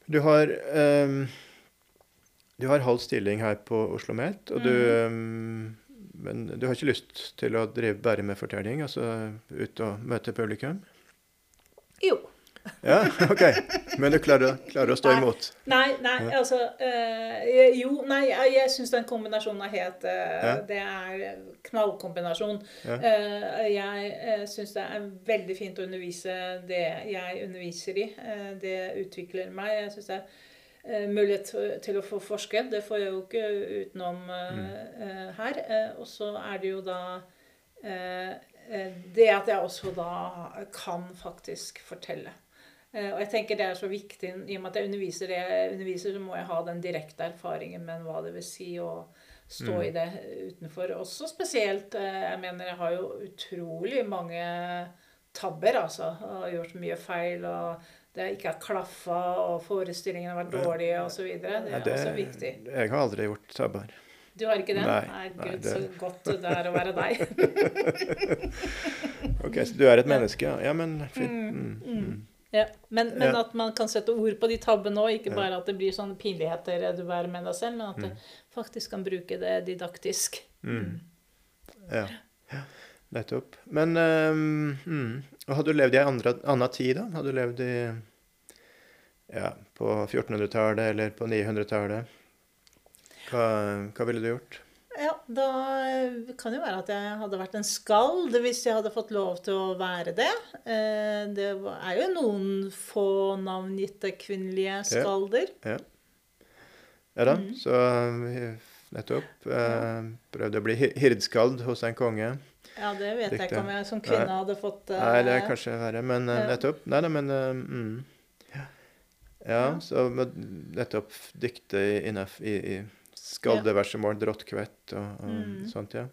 Speaker 1: Du har um, Du har halv stilling her på Oslo Met, og du um, Men du har ikke lyst til å drive bare med fortelling, altså ut og møte publikum?
Speaker 2: Jo.
Speaker 1: Ja, OK. Men du klarer, klarer å stå
Speaker 2: nei,
Speaker 1: imot?
Speaker 2: Nei, nei, ja. altså øh, Jo, nei, jeg, jeg syns den kombinasjonen er helt øh, ja. Det er knallkombinasjon. Ja. Uh, jeg uh, syns det er veldig fint å undervise det jeg underviser i. Uh, det utvikler meg. Jeg syns det er mulighet til å få forske. Det får jeg jo ikke utenom mm. her. og så er det jo da det at jeg også da kan faktisk fortelle. Eh, og jeg tenker det er så viktig, I og med at jeg underviser det jeg underviser, så må jeg ha den direkte erfaringen med hva det vil si å stå mm. i det utenfor. Også spesielt eh, Jeg mener jeg har jo utrolig mange tabber, altså. Har gjort mye feil. og det ikke har klaffa, og forestillingene har vært dårlige osv. Det er ja, det, også viktig.
Speaker 1: Jeg har aldri gjort tabber.
Speaker 2: Du har ikke det?
Speaker 1: Nei.
Speaker 2: nei Gud, det... så godt det er å være deg.
Speaker 1: ok, så du er et menneske, ja. ja men fint. Mm, mm. Mm.
Speaker 2: mm. Ja, men, men ja. at man kan sette ord på de tabbene òg. Ikke bare at det blir sånne pinligheter du bærer med deg selv, men at mm. du faktisk kan bruke det didaktisk. Mm.
Speaker 1: Ja. ja. Nettopp. Men um, Har du levd i ei anna tid, da? Har du levd i ja, på 1400-tallet eller på 900-tallet? Hva, hva ville du gjort?
Speaker 2: Ja, da kan det jo være at jeg hadde vært en skald hvis jeg hadde fått lov til å være det. Eh, det er jo noen få navngitte kvinnelige skalder.
Speaker 1: Ja, ja. ja da, mm. så nettopp. Eh, prøvde å bli hirdskald hos en konge.
Speaker 2: Ja, det vet Dykte. jeg ikke om jeg som kvinne Nei. hadde fått
Speaker 1: uh, Nei, det er kanskje verre, men uh, nettopp. Nei da, men uh, mm. ja. ja. så nettopp dykte i, i, i Skaldeversemål, drottkvett og, og mm. sånt, ja.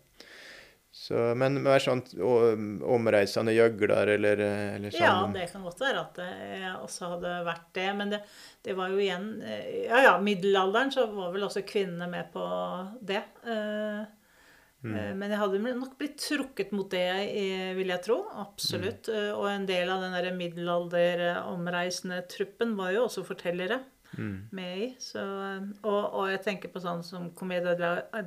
Speaker 1: Så, men mer sånn omreisende gjøgler eller, eller sånn?
Speaker 2: Ja, det kan godt være at jeg også hadde vært det. Men det, det, var jo igjen Ja ja, middelalderen så var vel også kvinnene med på det. Uh, mm. men jeg hadde nok blitt trukket mot det, vil jeg tro. Absolutt. Mm. Og en del av den der middelalder omreisende truppen var jo også fortellere. Med i. Så, og, og jeg tenker på sånn som Commedia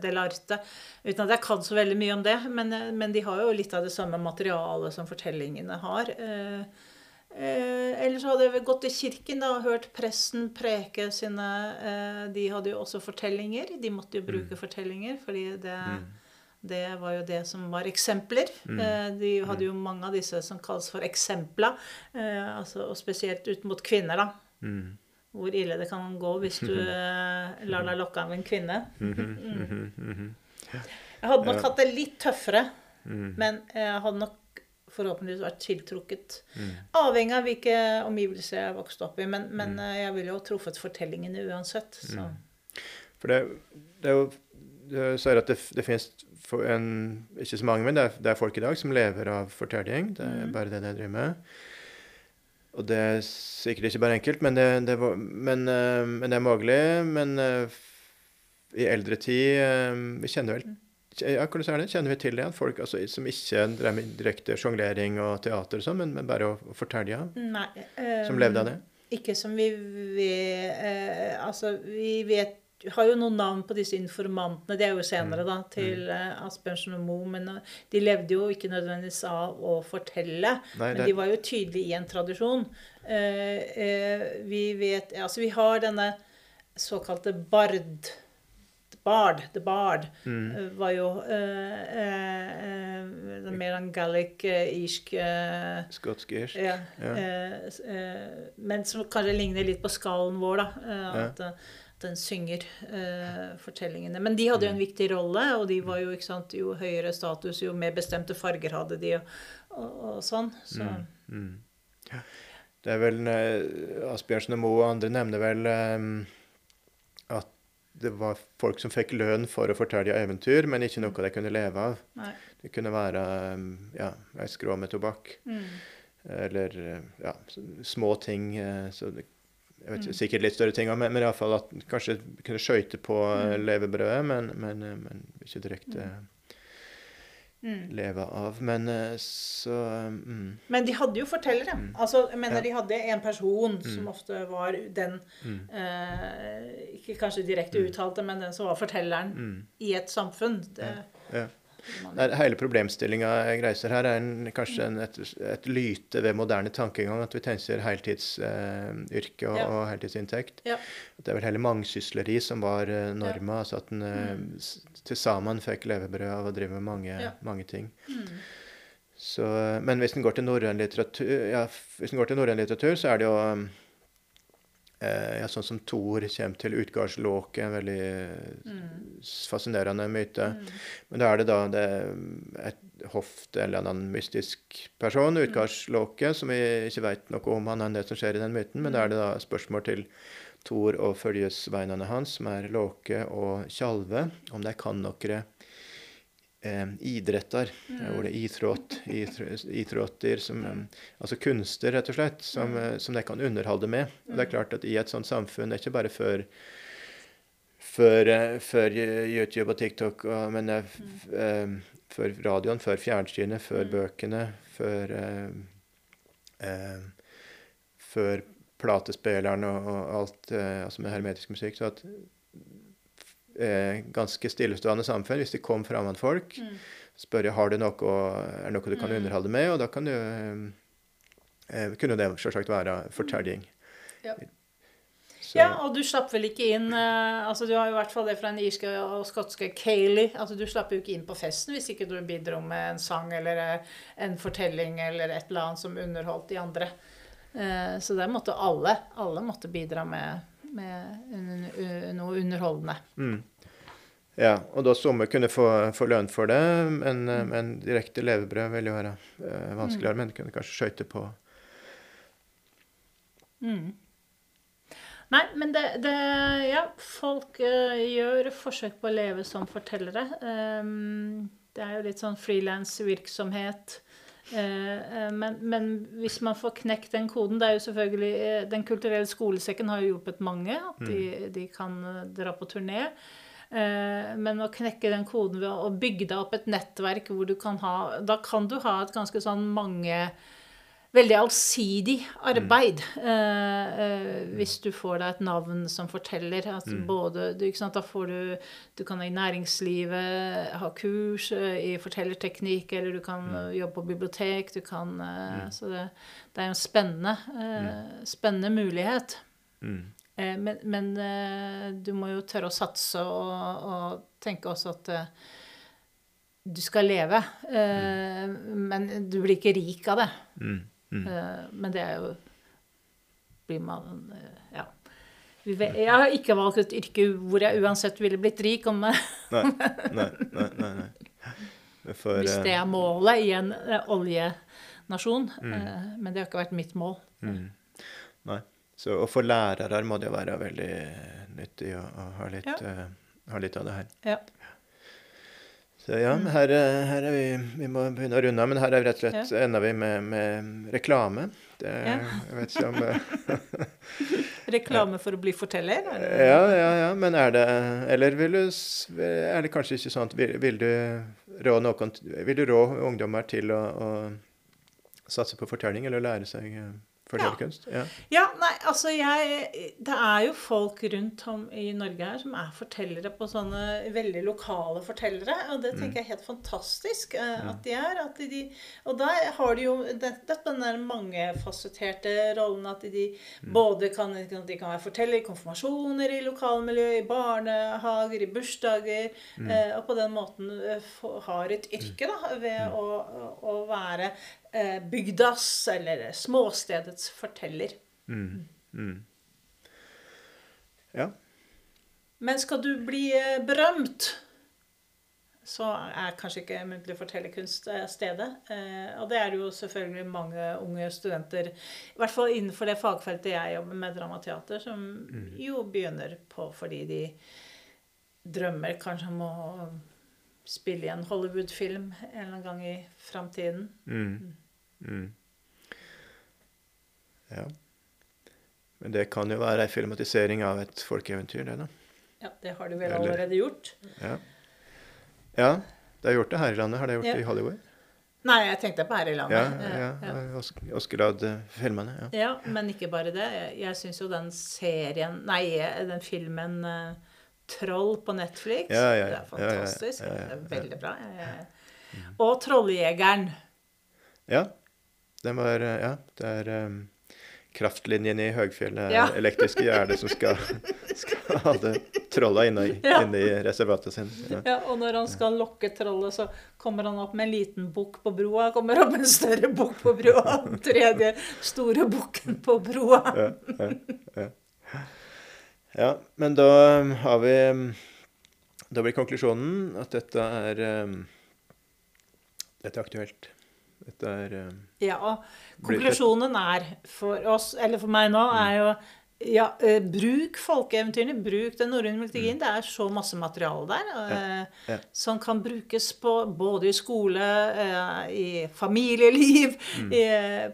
Speaker 2: dell'arte. Uten at jeg kan så veldig mye om det, men, men, de har jo litt av det samme materialet som fortellingene har. Eh, eh, ellers hadde jeg gått til kirken da, og hørt presten preke sine eh, De hadde jo også fortellinger. De måtte jo bruke mm. fortellinger, fordi det mm. Det var jo det som var eksempler. Mm. Eh, de hadde jo mange av disse som kalles for eksempler. Eh, altså, og spesielt ut mot kvinner, da. Hvor ille det kan gå hvis du eh, lar deg lokke av en kvinne. Mm. Jeg hadde nok hatt det litt tøffere, men jeg hadde nok forhåpentligvis vært tiltrukket. Avhengig av hvilke omgivelser jeg vokste opp i. Men, men mm. jeg ville jo truffet fortellingene uansett. Så.
Speaker 1: For det, det, er jo Du sier at det, det finnes en, ikke så mange, men det er, det er, folk i dag som lever av fortelling. Det er bare det de driver med. Og det er sikkert ikke bare enkelt, men det, det, men, uh, men det er mulig. Men uh, i eldre tid uh, Vi kjenner vel ja, hvordan er det? Kjenner vi til det? Folk altså, som ikke drev med direkte sjonglering og teater og sånn, men, men, bare å, å fortelle?
Speaker 2: Nei,
Speaker 1: som levde av det?
Speaker 2: Ikke som vi vet Altså, vi vet har jo noen navn på disse informantene. Det er jo senere, da, til uh, Asbjørnsen og Moe. Men uh, de levde jo ikke nødvendigvis av å fortelle. Nei, men de var jo tydelige i en tradisjon. Uh, vi vet Altså, vi har denne såkalte bard. Bard, The Bard, mm. var jo mer enn gallic-irsk
Speaker 1: Skotsk-irsk.
Speaker 2: Ja. ja. men som kanskje ligner litt på skallen vår, da. At, ja den synger eh, fortellingene. Men de hadde jo en mm. viktig rolle, og de var jo, ikke sant, jo høyere status, jo mer bestemte farger hadde de, og, og, og sånn. Så. Mm, mm.
Speaker 1: Ja. Det er vel eh, Asbjørnsen og Moe og andre nevner vel eh, at det var folk som fikk lønn for å fortelle eventyr, men ikke noe de kunne leve av.
Speaker 2: Nei.
Speaker 1: Det kunne være ja, ei skrå med tobakk. Mm. Eller ja, små ting. Så det vet mm. Sikkert litt større ting òg, men, men iallfall at kanskje kunne skøyte på mm. levebrødet, men, men, men, ikke direkte mm. leve av. Men eh, så mm.
Speaker 2: Men de hadde jo fortellere. Mm. Altså, jeg mener ja. de hadde en person mm. som ofte var den mm. eh, Ikke kanskje direkte uttalte, men den som var fortelleren i et samfunn. Det,
Speaker 1: ja. Ja. Nei, hele problemstillinga jeg reiser her, er en, kanskje en, et, et, lyte ved moderne tankegang. At vi tenker heltidsyrke eh, og, ja. og, heltidsinntekt.
Speaker 2: Ja.
Speaker 1: Det er vel heller mangsysleri som var eh, norma. Altså At en eh, mm. til sammen fikk levebrød av å drive med mange, mange ting. Mm. Så, men hvis en går til norrøn litteratur, ja, litteratur, så er det jo Eh, ja, sånn som Thor kommer til utgardslåket, en veldig mm. fascinerende myte. Mm. Men da er det da det, et hoff til en eller annen mystisk person, mm. utgardslåket, som vi ikke vet noe om han enn det som skjer i den myten. Men da er det da spørsmål til Thor og følgesveinene hans, som er Låke og Tjalve, om de kan noe eh, idretter. Mm. Ordet idrott, idrotter, som, mm. altså kunster, rett og slett, som, mm. Eh, som de kan underholde med. Og det er mm. klart at i et sånt samfunn, det er ikke bare for for, eh, for YouTube og TikTok, og, men uh, for radioen, for fjernsynet, for mm. bøkene, for uh, for platespilleren og, og alt altså med hermetisk musikk. Så at eh, ganske stillestående samfunn. Hvis det kom fremmedfolk, mm. spør jeg har du noe, er det noe du kan mm. underholde med, og da kan du, eh, kunne det selvsagt være fortelling.
Speaker 2: Ja. Ja, og du slapp vel ikke inn eh, altså Du har jo i hvert fall det fra den irske og skotske Kayleigh. Altså, du slapp jo ikke inn på festen hvis ikke du bidro med en sang eller uh, en fortelling eller et eller annet som underholdt de andre. Uh, så der måtte alle, alle måtte bidra med med noe underholdende.
Speaker 1: Mm. Ja, og da sommer kunne få, få lønn for det, men, mm. men direkte levebrød ville jo være uh, vanskeligere. Mm. Men kunne kanskje skøyte på.
Speaker 2: Mm. Nei, men det, det Ja, folk uh, gjør forsøk på å leve som fortellere. Um, det er jo litt sånn frilansvirksomhet. Eh, eh, men, men, hvis man får knekt den koden det er jo selvfølgelig, eh, Den kulturelle skolesekken har jo hjulpet mange. At de, mm. de kan dra på turné. Men å knekke den koden ved å bygge deg opp et nettverk hvor du kan ha Da kan du ha et ganske sånn mange veldig allsidig arbeid. Eh, eh, hvis du får deg et navn som forteller. at både, du, sant, Da får du Du kan i næringslivet ha kurs eh, i fortellerteknikk, eller du kan mm. jobbe på bibliotek. du kan, eh, Så det, det er en spennende, eh, spennende mulighet.
Speaker 1: Mm.
Speaker 2: Eh, Men, men du må jo tørre å satse og, og tenke også at du skal leve. eh, Men du blir ikke rik av det.
Speaker 1: Mm. Mm.
Speaker 2: Eh, Men det er jo blir man eh, Ja. Jeg har ikke valgt et yrke hvor jeg uansett ville blitt rik om,
Speaker 1: Nei, nei, nei. nei, nei. For,
Speaker 2: hvis
Speaker 1: eh,
Speaker 2: det er målet i en oljenasjon. Mm. Men det har ikke vært mitt mål.
Speaker 1: Mm. Nei. Så, og for lærere må det jo være veldig nyttig å, å ha, litt,
Speaker 2: Ja.
Speaker 1: uh, ha litt av det her.
Speaker 2: Ja.
Speaker 1: Så ja, her, eh, her er vi Vi må begynne å runde av, men her er vi rett og slett ender vi med, med reklame. Det,
Speaker 2: Ja.
Speaker 1: Jeg vet ikke om eh,
Speaker 2: Reklame for å bli forteller? er
Speaker 1: Ja, ja, ja, men er det Eller vil du Er det kanskje ikke sånn at vil, vil du rå noen Vil du rå ungdommer til å, å satse på fortelling, eller lære seg fortellerkunst? Ja.
Speaker 2: Ja, nei, altså jeg Det er jo folk rundt om i Norge her som er fortellere på sånne veldig lokale fortellere. Og det tenker jeg er helt fantastisk uh, at de er. At de, og der har de jo det- det- den der mangefasetterte rollen at de både kan, de kan være fortellere i konfirmasjoner, i lokalmiljø, i barnehager, i bursdager. uh, og på den måten uh, har et yrke da, ved å, å være eh, bygdas eller småstedets forteller.
Speaker 1: Mm. Mm. Ja.
Speaker 2: Men skal du bli eh, berømt, så er kanskje ikke muntlig fortellerkunst eh, stedet. Eh, og det er det jo selvfølgelig mange unge studenter, i hvert fall innenfor det fagfeltet jeg jobber med, dramateater, som jo begynner på fordi de drømmer kanskje om å spille i en Hollywood-film en eller annen gang i framtiden.
Speaker 1: Mm. Mm. Ja. Men det kan jo være ei filmatisering av et folkeeventyr, det, da.
Speaker 2: Ja, det har du vel
Speaker 1: Eller-
Speaker 2: allerede gjort.
Speaker 1: Ja. ja. Det har gjort det her i landet. Har det gjort
Speaker 2: Ja.
Speaker 1: det i Hollywood?
Speaker 2: Nei, jeg tenkte på her i landet.
Speaker 1: ja,
Speaker 2: ja, ja.
Speaker 1: Os Oscar-filmene. Ja.
Speaker 2: Ja, men ikke bare det. Jeg, jeg syns jo den serien Nei, den filmen eh, 'Troll' på Netflix
Speaker 1: Ja, ja, ja.
Speaker 2: Det er fantastisk.
Speaker 1: Ja, ja, ja, ja,
Speaker 2: Det er veldig bra.
Speaker 1: Mm.
Speaker 2: Og 'Trolljegeren'.
Speaker 1: ja. Den var eh, Ja, det er um, kraftlinjen i høgfjellet,
Speaker 2: Ja.
Speaker 1: elektriske gjerdet, som skal, skal ha det trolla inne i,
Speaker 2: Ja.
Speaker 1: inne i reservatet sin. Ja.
Speaker 2: Ja, og når han skal lokke trollet, så kommer han opp med en liten bukk på broa. Kommer opp med en større bukk på broa. Den tredje store bukken på broa.
Speaker 1: Ja, ja, men da um, har vi um, Da blir konklusjonen at dette er Dette er aktuelt. Dette er
Speaker 2: Ja, og konklusjonen er for oss, eller for meg nå, er jo ja, eh, bruk folkeeventyrene, bruk den norrøne mytologien. Det er så masse materiale der eh,
Speaker 1: ja.
Speaker 2: som kan brukes på, både i skole, eh, i familieliv, i,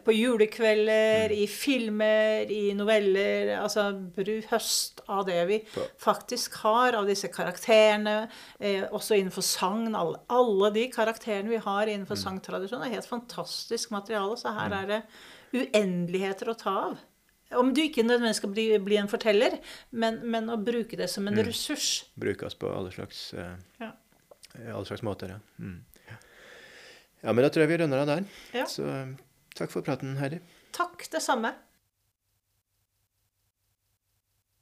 Speaker 2: på julekvelder, i filmer, i noveller. Altså bruk høst av det vi
Speaker 1: På-
Speaker 2: faktisk har, av disse karakterene. Eh, også innenfor sagn. Alle, alle de karakterene vi har innenfor sangtradisjonen, er helt fantastisk materiale. Så her er det uendeligheter å ta av. Om du ikke nødvendigvis skal bli, bli en forteller, men, men å bruke det som en ressurs.
Speaker 1: brukes på alle slags, uh,
Speaker 2: Ja.
Speaker 1: alle slags måter. Ja. Mm. ja. ja, men da tror jeg vi runder av der.
Speaker 2: Ja.
Speaker 1: Så um, takk for praten, Heidi.
Speaker 2: Takk, det samme.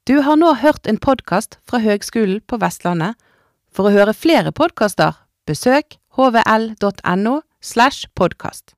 Speaker 3: Du har nå hørt en podkast fra Høgskolen på Vestlandet. For å høre flere podkaster, besøk hvl.no slash podkast.